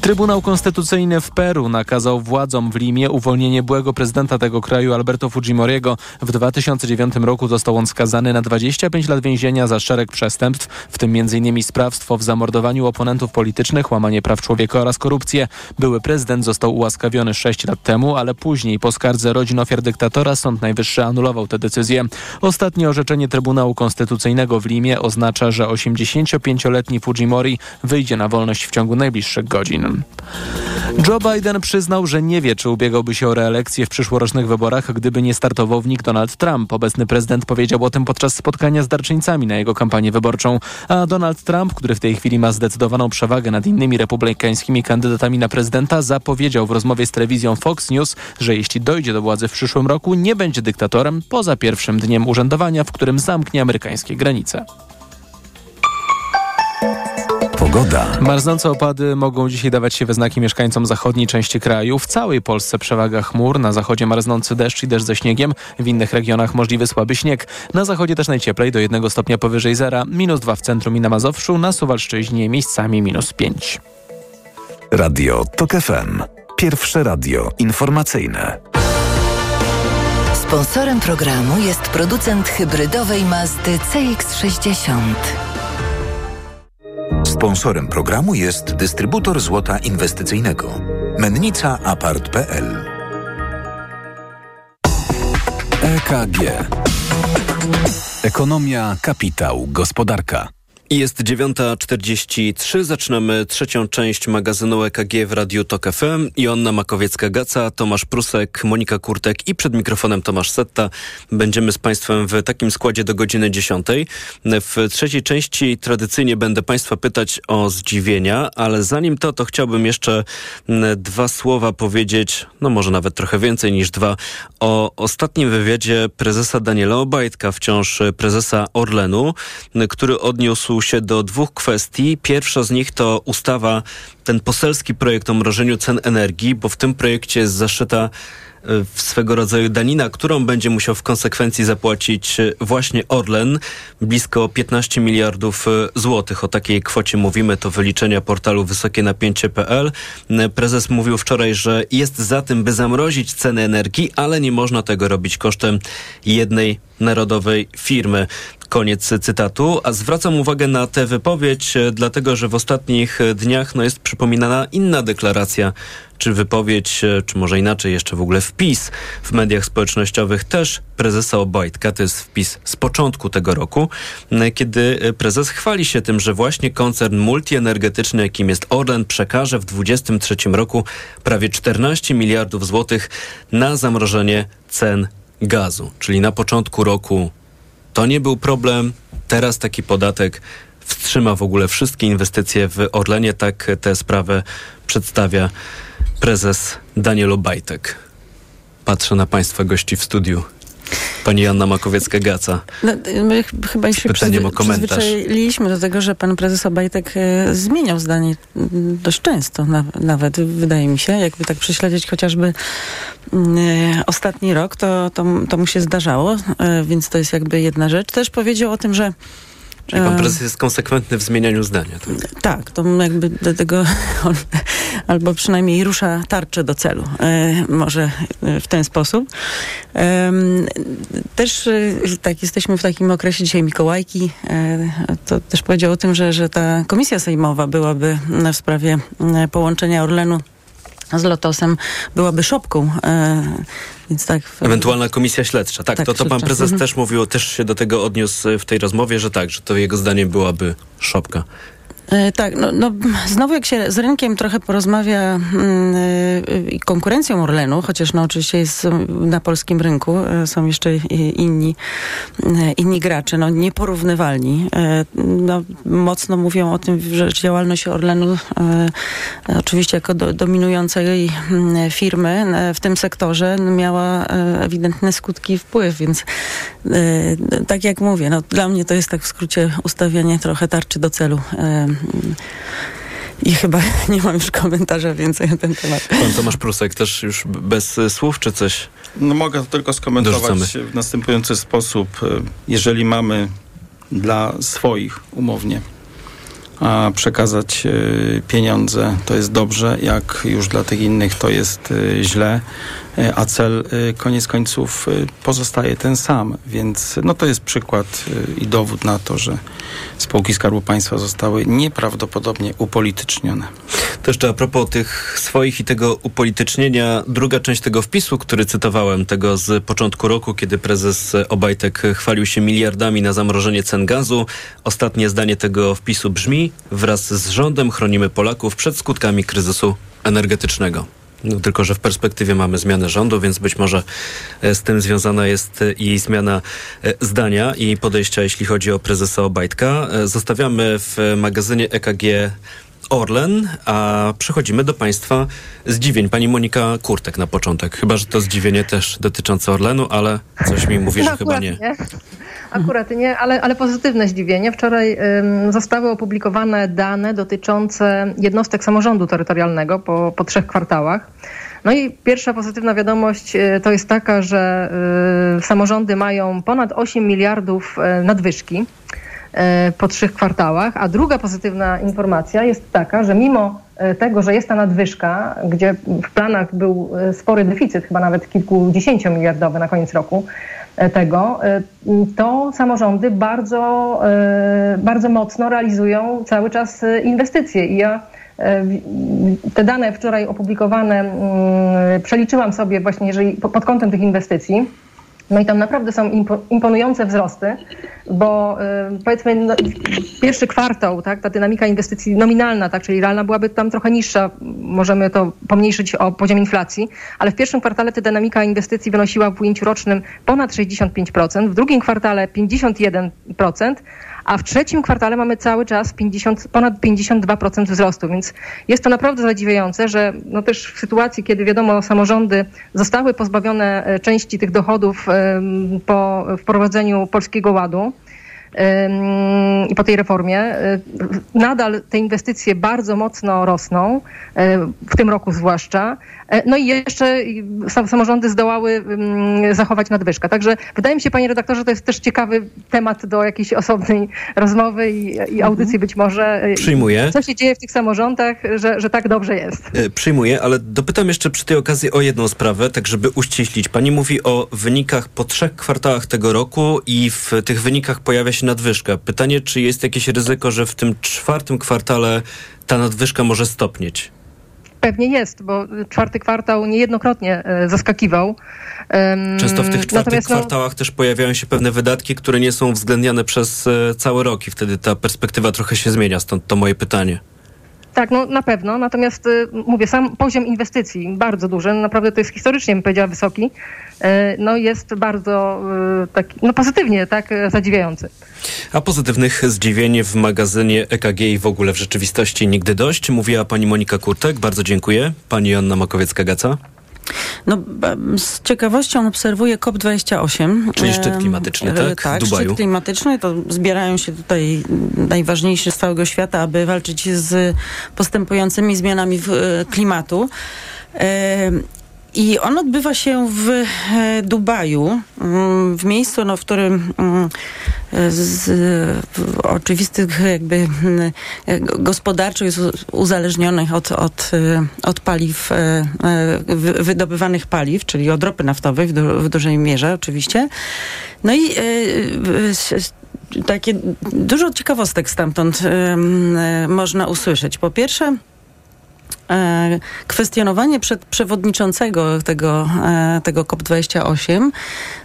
[SPEAKER 3] Trybunał Konstytucyjny w Peru nakazał władzom w Limie uwolnienie byłego prezydenta tego kraju Alberto Fujimoriego. W 2009 roku został on skazany na 25 lat więzienia za szereg przestępstw, w tym m.in. sprawstwo w zamordowaniu oponentów politycznych, łamanie praw człowieka oraz korupcję. Były prezydent został ułaskawiony 6 lat temu, ale później po skardze rodzin ofiar dyktatora Sąd Najwyższy anulował tę decyzję. Ostatnie orzeczenie Trybunału Konstytucyjnego w Limie oznacza, że 85-letni Fujimori wyjdzie na wolność w ciągu najbliższych godzin. Joe Biden przyznał, że nie wie, czy ubiegałby się o reelekcję w przyszłorocznych wyborach, gdyby nie startował w nich Donald Trump. Obecny prezydent powiedział o tym podczas spotkania z darczyńcami na jego kampanię wyborczą. A Donald Trump, który w tej chwili ma zdecydowaną przewagę nad innymi republikańskimi kandydatami na prezydenta, zapowiedział w rozmowie z telewizją Fox News, że jeśli dojdzie do władzy w przyszłym roku, nie będzie dyktatorem poza pierwszym dniem urzędowania, w którym zamknie amerykańskie granice.
[SPEAKER 25] Pogoda.
[SPEAKER 3] Marznące opady mogą dzisiaj dawać się we znaki mieszkańcom zachodniej części kraju. W całej Polsce przewaga chmur. Na zachodzie marznący deszcz i deszcz ze śniegiem. W innych regionach możliwy słaby śnieg. Na zachodzie też najcieplej do 1 stopnia powyżej zera. Minus 2 w centrum i na Mazowszu. Na Suwalszczyźnie miejscami minus 5.
[SPEAKER 25] Radio TOK FM. Pierwsze radio informacyjne.
[SPEAKER 7] Sponsorem programu jest producent hybrydowej Mazdy CX-60.
[SPEAKER 26] Sponsorem programu jest dystrybutor złota inwestycyjnego. Mennica Apart.pl
[SPEAKER 25] EKG. Ekonomia, kapitał, gospodarka.
[SPEAKER 8] Jest 9.43, zaczynamy trzecią część magazynu EKG w Radiu TOK FM. Joanna Makowiecka-Gaca, Tomasz Prusek, Monika Kurtek i przed mikrofonem Tomasz Setta. Będziemy z Państwem w takim składzie do godziny 10. W trzeciej części tradycyjnie będę Państwa pytać o zdziwienia, ale zanim to, to chciałbym jeszcze dwa słowa powiedzieć, no może nawet trochę więcej niż dwa, o ostatnim wywiadzie prezesa Daniela Obajtka, wciąż prezesa Orlenu, który odniósł się do dwóch kwestii. Pierwsza z nich to ustawa, ten poselski projekt o mrożeniu cen energii, bo w tym projekcie jest zaszyta w swego rodzaju danina, którą będzie musiał w konsekwencji zapłacić właśnie Orlen, blisko 15 miliardów złotych. O takiej kwocie mówimy, to wyliczenia portalu wysokienapięcie.pl. Prezes mówił wczoraj, że jest za tym, by zamrozić ceny energii, ale nie można tego robić kosztem jednej narodowej firmy. Koniec cytatu. A zwracam uwagę na tę wypowiedź, dlatego że w ostatnich dniach no, jest przypominana inna deklaracja, czy wypowiedź, czy może inaczej jeszcze w ogóle wpis w mediach społecznościowych też prezesa Obajtka. To jest wpis z początku tego roku, kiedy prezes chwali się tym, że właśnie koncern multienergetyczny, jakim jest Orlen, przekaże w 2023 roku prawie 14 miliardów złotych na zamrożenie cen gazu. Czyli na początku roku to nie był problem. Teraz taki podatek wstrzyma w ogóle wszystkie inwestycje w Orlenie. Tak tę sprawę przedstawia prezes Daniel Obajtek. Patrzę na Państwa gości w studiu. Pani Janna Makowiecka-Gaca.
[SPEAKER 18] No, my ch chyba już się
[SPEAKER 8] pytaniem
[SPEAKER 18] przyzwyczailiśmy do tego, że pan prezes Obajtek e, zmieniał zdanie dość często na, nawet, wydaje mi się. Jakby tak prześledzić chociażby e, ostatni rok, to, to, to mu się zdarzało, e, więc to jest jakby jedna rzecz. Też powiedział o tym, że
[SPEAKER 8] Czyli pan prezes jest konsekwentny w zmienianiu zdania.
[SPEAKER 18] Tak, tak to jakby do tego albo przynajmniej rusza tarczę do celu. E, może w ten sposób. E, też tak jesteśmy w takim okresie dzisiaj Mikołajki. E, to też powiedział o tym, że, że ta komisja sejmowa byłaby w sprawie połączenia Orlenu z Lotosem byłaby szopką. E, więc tak. W...
[SPEAKER 8] Ewentualna komisja śledcza. Tak, tak to, to pan prezes mhm. też mówił, też się do tego odniósł w tej rozmowie, że tak, że to jego zdaniem byłaby szopka.
[SPEAKER 18] E, tak, no, no, znowu jak się z rynkiem trochę porozmawia yy, i konkurencją Orlenu, chociaż no oczywiście jest na polskim rynku, yy, są jeszcze inni, yy, inni gracze, no nieporównywalni. No, mocno mówią o tym, że działalność Orlenu oczywiście jako do, dominującej firmy w tym sektorze miała ewidentne skutki i wpływ, więc tak jak mówię, no, dla mnie to jest tak w skrócie ustawianie trochę tarczy do celu i chyba nie mam już komentarza więcej na ten temat.
[SPEAKER 8] Pan Tomasz Prusek też już bez słów czy coś?
[SPEAKER 19] No mogę to tylko skomentować Dorzucamy. w następujący sposób. Jeżeli mamy dla swoich umownie a przekazać pieniądze, to jest dobrze, jak już dla tych innych to jest źle. E, a cel e, koniec końców e, pozostaje ten sam. Więc no to jest przykład i dowód na to, że spółki Skarbu Państwa zostały nieprawdopodobnie upolitycznione.
[SPEAKER 8] To jeszcze a propos tych swoich i tego upolitycznienia, druga część tego wpisu, który cytowałem, tego z początku roku, kiedy prezes Obajtek chwalił się miliardami na zamrożenie cen gazu. Ostatnie zdanie tego wpisu brzmi: wraz z rządem chronimy Polaków przed skutkami kryzysu energetycznego. No, tylko, że w perspektywie mamy zmianę rządu, więc być może e, z tym związana jest e, i zmiana e, zdania i podejścia, jeśli chodzi o prezesa Obajtka. Zostawiamy w magazynie EKG Orlen, a przechodzimy do Państwa zdziwień. Pani Monika Kurtek na początek. Chyba, że to zdziwienie też dotyczące Orlenu, ale coś mi mówi, że
[SPEAKER 17] no,
[SPEAKER 8] chyba nie.
[SPEAKER 17] akurat nie, ale, ale pozytywne zdziwienie. Wczoraj ym, zostały opublikowane dane dotyczące jednostek samorządu terytorialnego po, po trzech kwartałach. No i pierwsza pozytywna wiadomość y, to jest taka, że y, samorządy mają ponad 8 miliardów y, nadwyżki po trzech kwartałach, a druga pozytywna informacja jest taka, że mimo y, tego, że jest ta nadwyżka, gdzie w planach był y, spory deficyt, chyba nawet kilkudziesięciomiliardowy na koniec roku, tego, to samorządy bardzo, bardzo mocno realizują cały czas inwestycje. I ja e, te dane wczoraj opublikowane mm, przeliczyłam sobie właśnie jeżeli, po- pod kątem tych inwestycji. No i tam naprawdę są impo- imponujące wzrosty, bo y, powiedzmy no, pierwszy kwartał, tak, ta dynamika inwestycji nominalna, tak, czyli realna byłaby tam trochę niższa, możemy to pomniejszyć o poziom inflacji, ale w pierwszym kwartale ta dynamika inwestycji wynosiła w ujęciu rocznym ponad 65%, w drugim kwartale 51%, a w trzecim kwartale mamy cały czas 50, ponad 52% wzrostu, więc jest to naprawdę zadziwiające, że no też w sytuacji, kiedy wiadomo samorządy zostały pozbawione e, części tych dochodów po wprowadzeniu Polskiego Ładu, po tej reformie. e, Nadal te inwestycje bardzo mocno rosną, e, w tym roku zwłaszcza. E, No i jeszcze samorządy zdołały zachować nadwyżkę. Także wydaje mi się, panie redaktorze, to jest też ciekawy temat do jakiejś osobnej rozmowy i, i audycji być może.
[SPEAKER 8] Przyjmuję.
[SPEAKER 17] Co się dzieje w tych samorządach, że, że tak dobrze jest?
[SPEAKER 8] E, Przyjmuję, ale dopytam jeszcze przy tej okazji o jedną sprawę, tak żeby uściślić. Pani mówi o wynikach po trzech kwartałach tego roku i w tych wynikach pojawia się nadwyżka. Pytanie, czy jest jakieś ryzyko, że w tym czwartym kwartale ta nadwyżka może stopnieć?
[SPEAKER 17] Pewnie jest, bo czwarty kwartał niejednokrotnie e, zaskakiwał.
[SPEAKER 8] Często w tych czwartych
[SPEAKER 17] no,
[SPEAKER 8] kwartałach też pojawiają się pewne wydatki, które nie są uwzględniane przez e, cały rok i wtedy ta perspektywa trochę się zmienia, stąd to moje pytanie.
[SPEAKER 17] Tak, no na pewno. Natomiast y, mówię, sam poziom inwestycji bardzo duży, naprawdę to jest historycznie, bym powiedziała, wysoki. Y, No jest bardzo y, taki, no pozytywnie, tak, zadziwiający.
[SPEAKER 8] A pozytywnych zdziwień w magazynie EKG i w ogóle w rzeczywistości nigdy dość. Mówiła pani Monika Kurtek, bardzo dziękuję. Pani Joanna Makowiecka-Gaca.
[SPEAKER 18] No, z ciekawością obserwuję COP28.
[SPEAKER 8] Czyli szczyt klimatyczny,
[SPEAKER 18] e,
[SPEAKER 8] tak? W
[SPEAKER 18] Tak,
[SPEAKER 8] Dubaju.
[SPEAKER 18] szczyt klimatyczny. To zbierają się tutaj najważniejsi z całego świata, aby walczyć z postępującymi zmianami w, e, klimatu. I on odbywa się w e, Dubaju, mm, w miejscu, no, w którym mm, z oczywistych jakby mm, e, gospodarczo jest u- uzależniony od, od, e, od paliw, wy- wydobywanych paliw, czyli od ropy naftowej w, du, w dużej mierze oczywiście. No i takie dużo ciekawostek stamtąd można usłyszeć. Po pierwsze, kwestionowanie przed przewodniczącego tego, e, tego COP28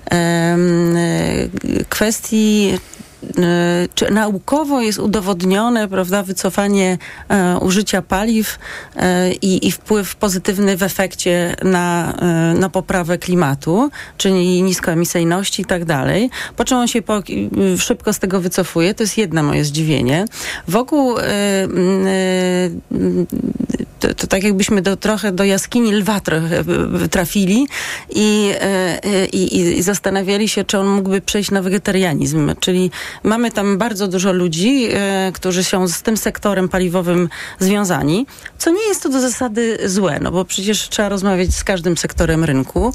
[SPEAKER 18] em, e, kwestii e, czy naukowo jest udowodnione, prawda, wycofanie e, użycia paliw e, i, i wpływ pozytywny w efekcie na, e, na poprawę klimatu, czyli niskoemisyjności i tak dalej. Po czym on się po, szybko z tego wycofuje. To jest jedno moje zdziwienie. Wokół e, to, to tak jakbyśmy do, trochę do jaskini lwa trochę trafili i, i, i zastanawiali się, czy on mógłby przejść na wegetarianizm. Czyli mamy tam bardzo dużo ludzi, e, którzy są z tym sektorem paliwowym związani, co nie jest to do zasady złe, no bo przecież trzeba rozmawiać z każdym sektorem rynku.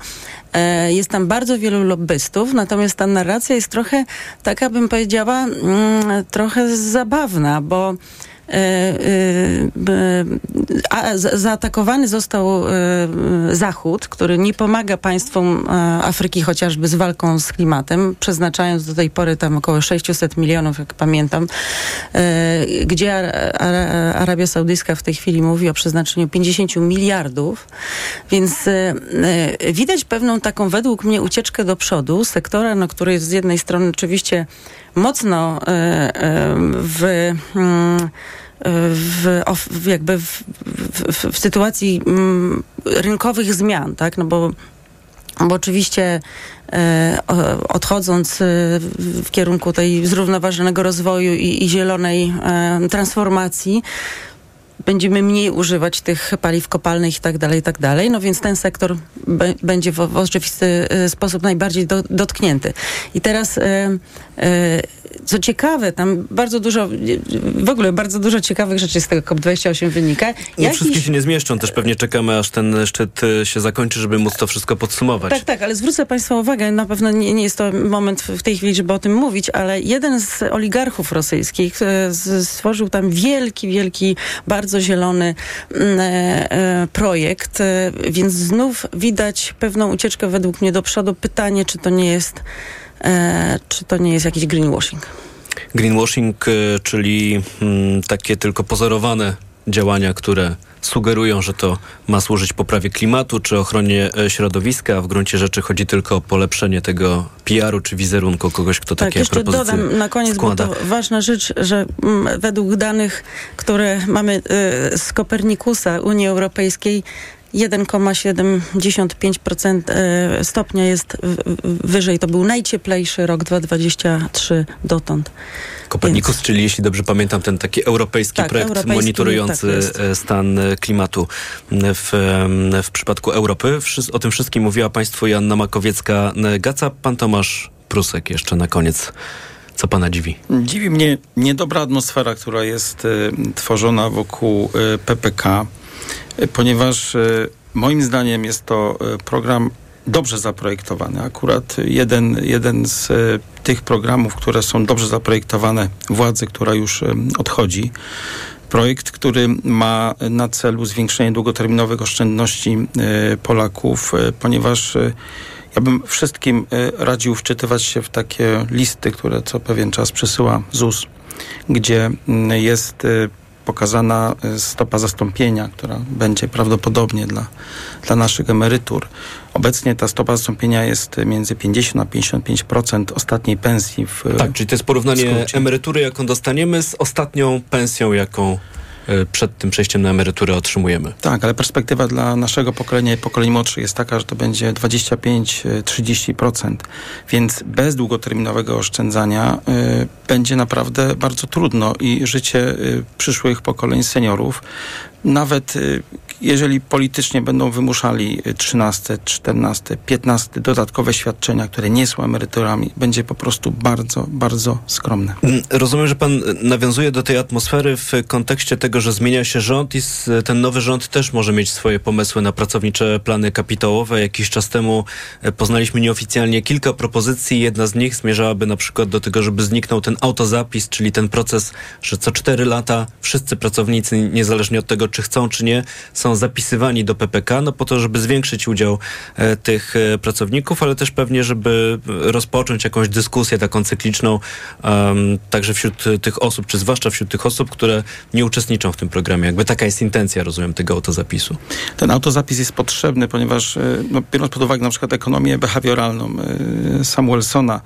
[SPEAKER 18] E, Jest tam bardzo wielu lobbystów, natomiast ta narracja jest trochę, taka bym powiedziała, mm, trochę zabawna, bo a, za- zaatakowany został e, Zachód, który nie pomaga państwom e, Afryki chociażby z walką z klimatem, przeznaczając do tej pory tam około 600 milionów, jak pamiętam, e, gdzie Ara- Ara- Arabia Saudyjska w tej chwili mówi o przeznaczeniu 50 miliardów, więc e, e, widać pewną taką według mnie ucieczkę do przodu sektora, no, który jest z jednej strony oczywiście mocno e, e, w mm, w, w jakby w, w, w sytuacji mm, rynkowych zmian, tak? No bo bo oczywiście e, odchodząc w, kierunku tej zrównoważonego rozwoju i, i zielonej transformacji, będziemy mniej używać tych paliw kopalnych i tak dalej, i tak dalej. No więc ten sektor będzie w, w oczywisty sposób najbardziej do, dotknięty. I teraz e, co ciekawe, tam bardzo dużo, w ogóle bardzo dużo ciekawych rzeczy z tego COP28 wynika.
[SPEAKER 8] No,
[SPEAKER 18] Jakiś-
[SPEAKER 8] Wszystkie się nie zmieszczą, też pewnie czekamy, aż ten szczyt e, się zakończy, żeby móc to wszystko podsumować.
[SPEAKER 18] Tak, tak, ale zwrócę Państwa uwagę, na pewno nie, nie jest to moment w tej chwili, żeby o tym mówić, ale jeden z oligarchów rosyjskich e, stworzył tam wielki, wielki, bardzo zielony mm, e, e, projekt, e, więc znów widać pewną ucieczkę według mnie do przodu. Pytanie, czy to nie jest, e, czy to nie jest jakiś greenwashing.
[SPEAKER 8] Greenwashing, e, czyli mm, takie tylko pozorowane działania, które sugerują, że to ma służyć poprawie klimatu czy ochronie e, środowiska, a w gruncie rzeczy chodzi tylko o polepszenie tego PR-u czy wizerunku kogoś, kto
[SPEAKER 18] Tak,
[SPEAKER 8] takie
[SPEAKER 18] jeszcze
[SPEAKER 8] propozycje
[SPEAKER 18] dodam na koniec,
[SPEAKER 8] składa.
[SPEAKER 18] bo to ważna rzecz, że mm, według danych, które mamy z Kopernikusa Unii Europejskiej, 1,75% y, stopnia jest wyżej. To był najcieplejszy rok 2023 dotąd.
[SPEAKER 8] Kopernikus, czyli jeśli dobrze pamiętam, ten taki europejski
[SPEAKER 18] Tak,
[SPEAKER 8] projekt
[SPEAKER 18] europejski,
[SPEAKER 8] monitorujący
[SPEAKER 18] tak
[SPEAKER 8] e, stan e, klimatu w, w przypadku Europy. O tym wszystkim mówiła Państwu Joanna Makowiecka-Gaca. Pan Tomasz Prusek jeszcze na koniec. Co Pana dziwi?
[SPEAKER 19] Dziwi mnie niedobra atmosfera, która jest y, tworzona wokół y, PPK, ponieważ y, moim zdaniem jest to y, program dobrze zaprojektowany. Akurat jeden, jeden z y, tych programów, które są dobrze zaprojektowane władzy, która już odchodzi, projekt, który ma na celu zwiększenie długoterminowych oszczędności Polaków, ponieważ ja bym wszystkim radził wczytywać się w takie listy, które co pewien czas przesyła ZUS, gdzie mm, jest pokazana y, stopa zastąpienia, która będzie prawdopodobnie dla, dla naszych emerytur. Obecnie ta stopa zastąpienia jest y, między 50 a 55% ostatniej pensji w
[SPEAKER 8] Tak, czyli to jest porównanie emerytury, jaką dostaniemy, z ostatnią pensją, jaką e, przed tym przejściem na emeryturę otrzymujemy.
[SPEAKER 19] Tak, ale perspektywa dla naszego pokolenia i pokoleń młodszych jest taka, że to będzie 25-30%. Więc bez długoterminowego oszczędzania y, będzie naprawdę bardzo trudno i życie y, przyszłych pokoleń seniorów, nawet y, jeżeli politycznie będą wymuszali y, 13, 14, 15 dodatkowe świadczenia, które nie są emeryturami, będzie po prostu bardzo, bardzo skromne.
[SPEAKER 8] Mm, Rozumiem, że pan e, nawiązuje do tej atmosfery w kontekście tego, że zmienia się rząd i s- ten nowy rząd też może mieć swoje pomysły na pracownicze plany kapitałowe. Jakiś czas temu poznaliśmy nieoficjalnie kilka propozycji. Jedna z nich zmierzałaby na przykład do tego, żeby zniknął ten autozapis, czyli ten proces, że co cztery lata wszyscy pracownicy, niezależnie od tego, czy chcą, czy nie, są zapisywani do PPK, no po to, żeby zwiększyć udział e, tych e, pracowników, ale też pewnie, żeby rozpocząć jakąś dyskusję taką cykliczną, także wśród tych osób, czy zwłaszcza wśród tych osób, które nie uczestniczą w tym programie. Jakby taka jest intencja, rozumiem, tego autozapisu.
[SPEAKER 19] Ten autozapis jest potrzebny, ponieważ e, no, biorąc pod uwagę na przykład ekonomię behawioralną Samuelsona,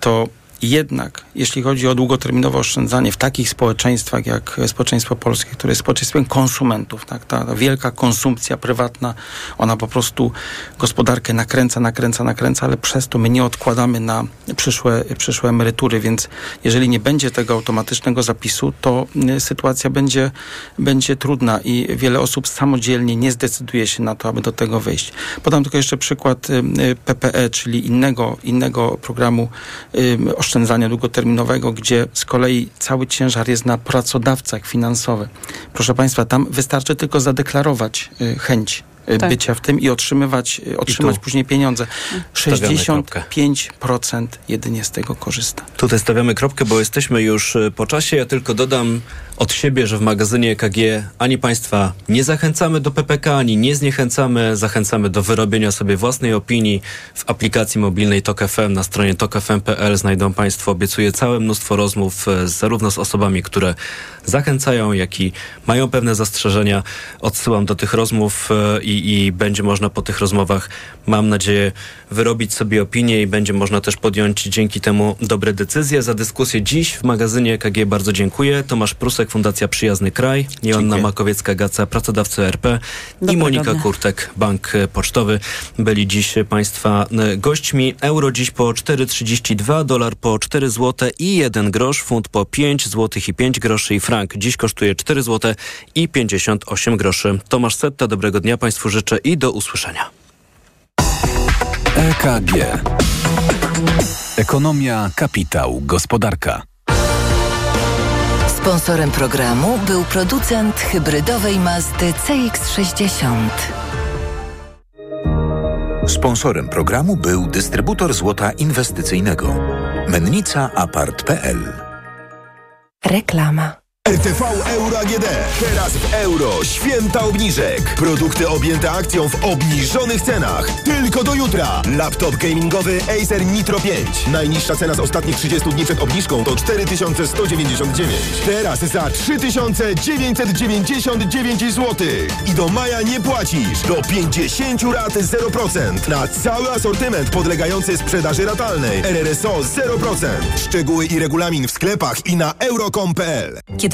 [SPEAKER 19] to jednak, jeśli chodzi o długoterminowe oszczędzanie w takich społeczeństwach jak społeczeństwo polskie, które jest społeczeństwem konsumentów, tak, ta, wielka konsumpcja prywatna, ona po prostu gospodarkę nakręca, nakręca, nakręca, ale przez to my nie odkładamy na przyszłe, przyszłe emerytury, więc jeżeli nie będzie tego automatycznego zapisu, to y, sytuacja będzie, będzie trudna i wiele osób samodzielnie nie zdecyduje się na to, aby do tego wejść. Podam tylko jeszcze przykład y, y, PPE, czyli innego, innego programu y, oszczędzania długoterminowego, gdzie z kolei cały ciężar jest na pracodawcach finansowych. Proszę Państwa, tam wystarczy tylko zadeklarować y, chęć
[SPEAKER 18] Tak.
[SPEAKER 19] bycia w tym i otrzymywać, y, otrzymać
[SPEAKER 8] tu
[SPEAKER 19] później pieniądze.
[SPEAKER 8] stawiamy kropkę.
[SPEAKER 19] 65% jedynie z tego korzysta.
[SPEAKER 8] Tutaj stawiamy kropkę, bo jesteśmy już e, po czasie. Ja tylko dodam od siebie, że w magazynie EKG ani Państwa nie zachęcamy do PPK, ani nie zniechęcamy. Zachęcamy do wyrobienia sobie własnej opinii. W aplikacji mobilnej TOK FM na stronie tokfm.pl znajdą Państwo, obiecuję, całe mnóstwo rozmów e, zarówno z osobami, które zachęcają, jak i mają pewne zastrzeżenia. Odsyłam do tych rozmów e, i, i będzie można po tych rozmowach, mam nadzieję, wyrobić sobie opinię i będzie można też podjąć dzięki temu dobre decyzje. Za dyskusję dziś w magazynie KG bardzo dziękuję. Tomasz Prusek, Fundacja Przyjazny Kraj, Joanna Makowiecka-Gaca, pracodawcy RP i Monika. Kurtek, Bank Pocztowy. Byli dziś Państwa e, gośćmi. Euro dziś po 4,32, dolar po 4 zł i 1 grosz, funt po 5 zł i 5 groszy i frank frank dziś kosztuje 4 zł i 58 groszy. Tomasz Setta, dobrego dnia Państwu życzę i do usłyszenia.
[SPEAKER 25] EKG. Ekonomia, kapitał, gospodarka.
[SPEAKER 7] Sponsorem programu był producent hybrydowej Mazdy CX-60.
[SPEAKER 26] Sponsorem programu był dystrybutor złota inwestycyjnego. Mennica Apart.pl
[SPEAKER 7] Reklama.
[SPEAKER 11] RTV Euro AGD. Teraz w euro. Święta obniżek. Produkty objęte akcją w obniżonych cenach. Tylko do jutra. Laptop gamingowy Acer Nitro 5. Najniższa cena z ostatnich 30 dni przed obniżką to 4199. Teraz za 3999 zł. I do maja nie płacisz. Do 50 rat 0%. Na cały asortyment podlegający sprzedaży ratalnej. RRSO 0%. Szczegóły i regulamin w sklepach i na euro.com.pl.
[SPEAKER 27] Kiedy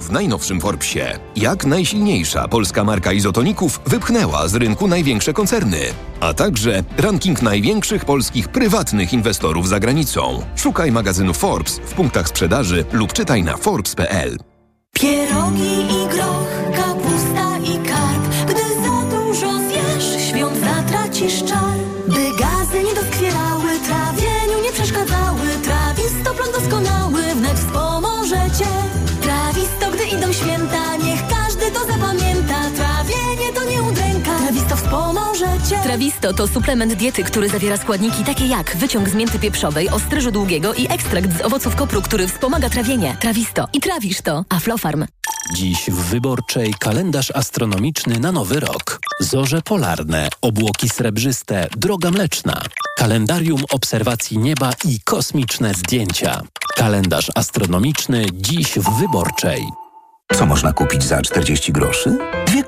[SPEAKER 16] W najnowszym Forbesie, jak najsilniejsza polska marka izotoników wypchnęła z rynku największe koncerny, a także ranking największych polskich prywatnych inwestorów za granicą. Szukaj magazynu Forbes w punktach sprzedaży lub czytaj na forbes.pl.
[SPEAKER 21] Pierogi i groch, kapusta i karp. Gdy za dużo zjesz, świąt zatracisz czar. Trawisto to
[SPEAKER 28] suplement diety, który zawiera składniki takie jak wyciąg z mięty pieprzowej, ostryżu długiego i ekstrakt z owoców kopru, który wspomaga trawienie. Trawisto. I trawisz to. Aflofarm.
[SPEAKER 29] Dziś w Wyborczej kalendarz astronomiczny na nowy rok. Zorze polarne, obłoki srebrzyste, droga mleczna. Kalendarium obserwacji nieba i kosmiczne zdjęcia. Kalendarz astronomiczny dziś w Wyborczej.
[SPEAKER 26] Co można kupić za 40 groszy?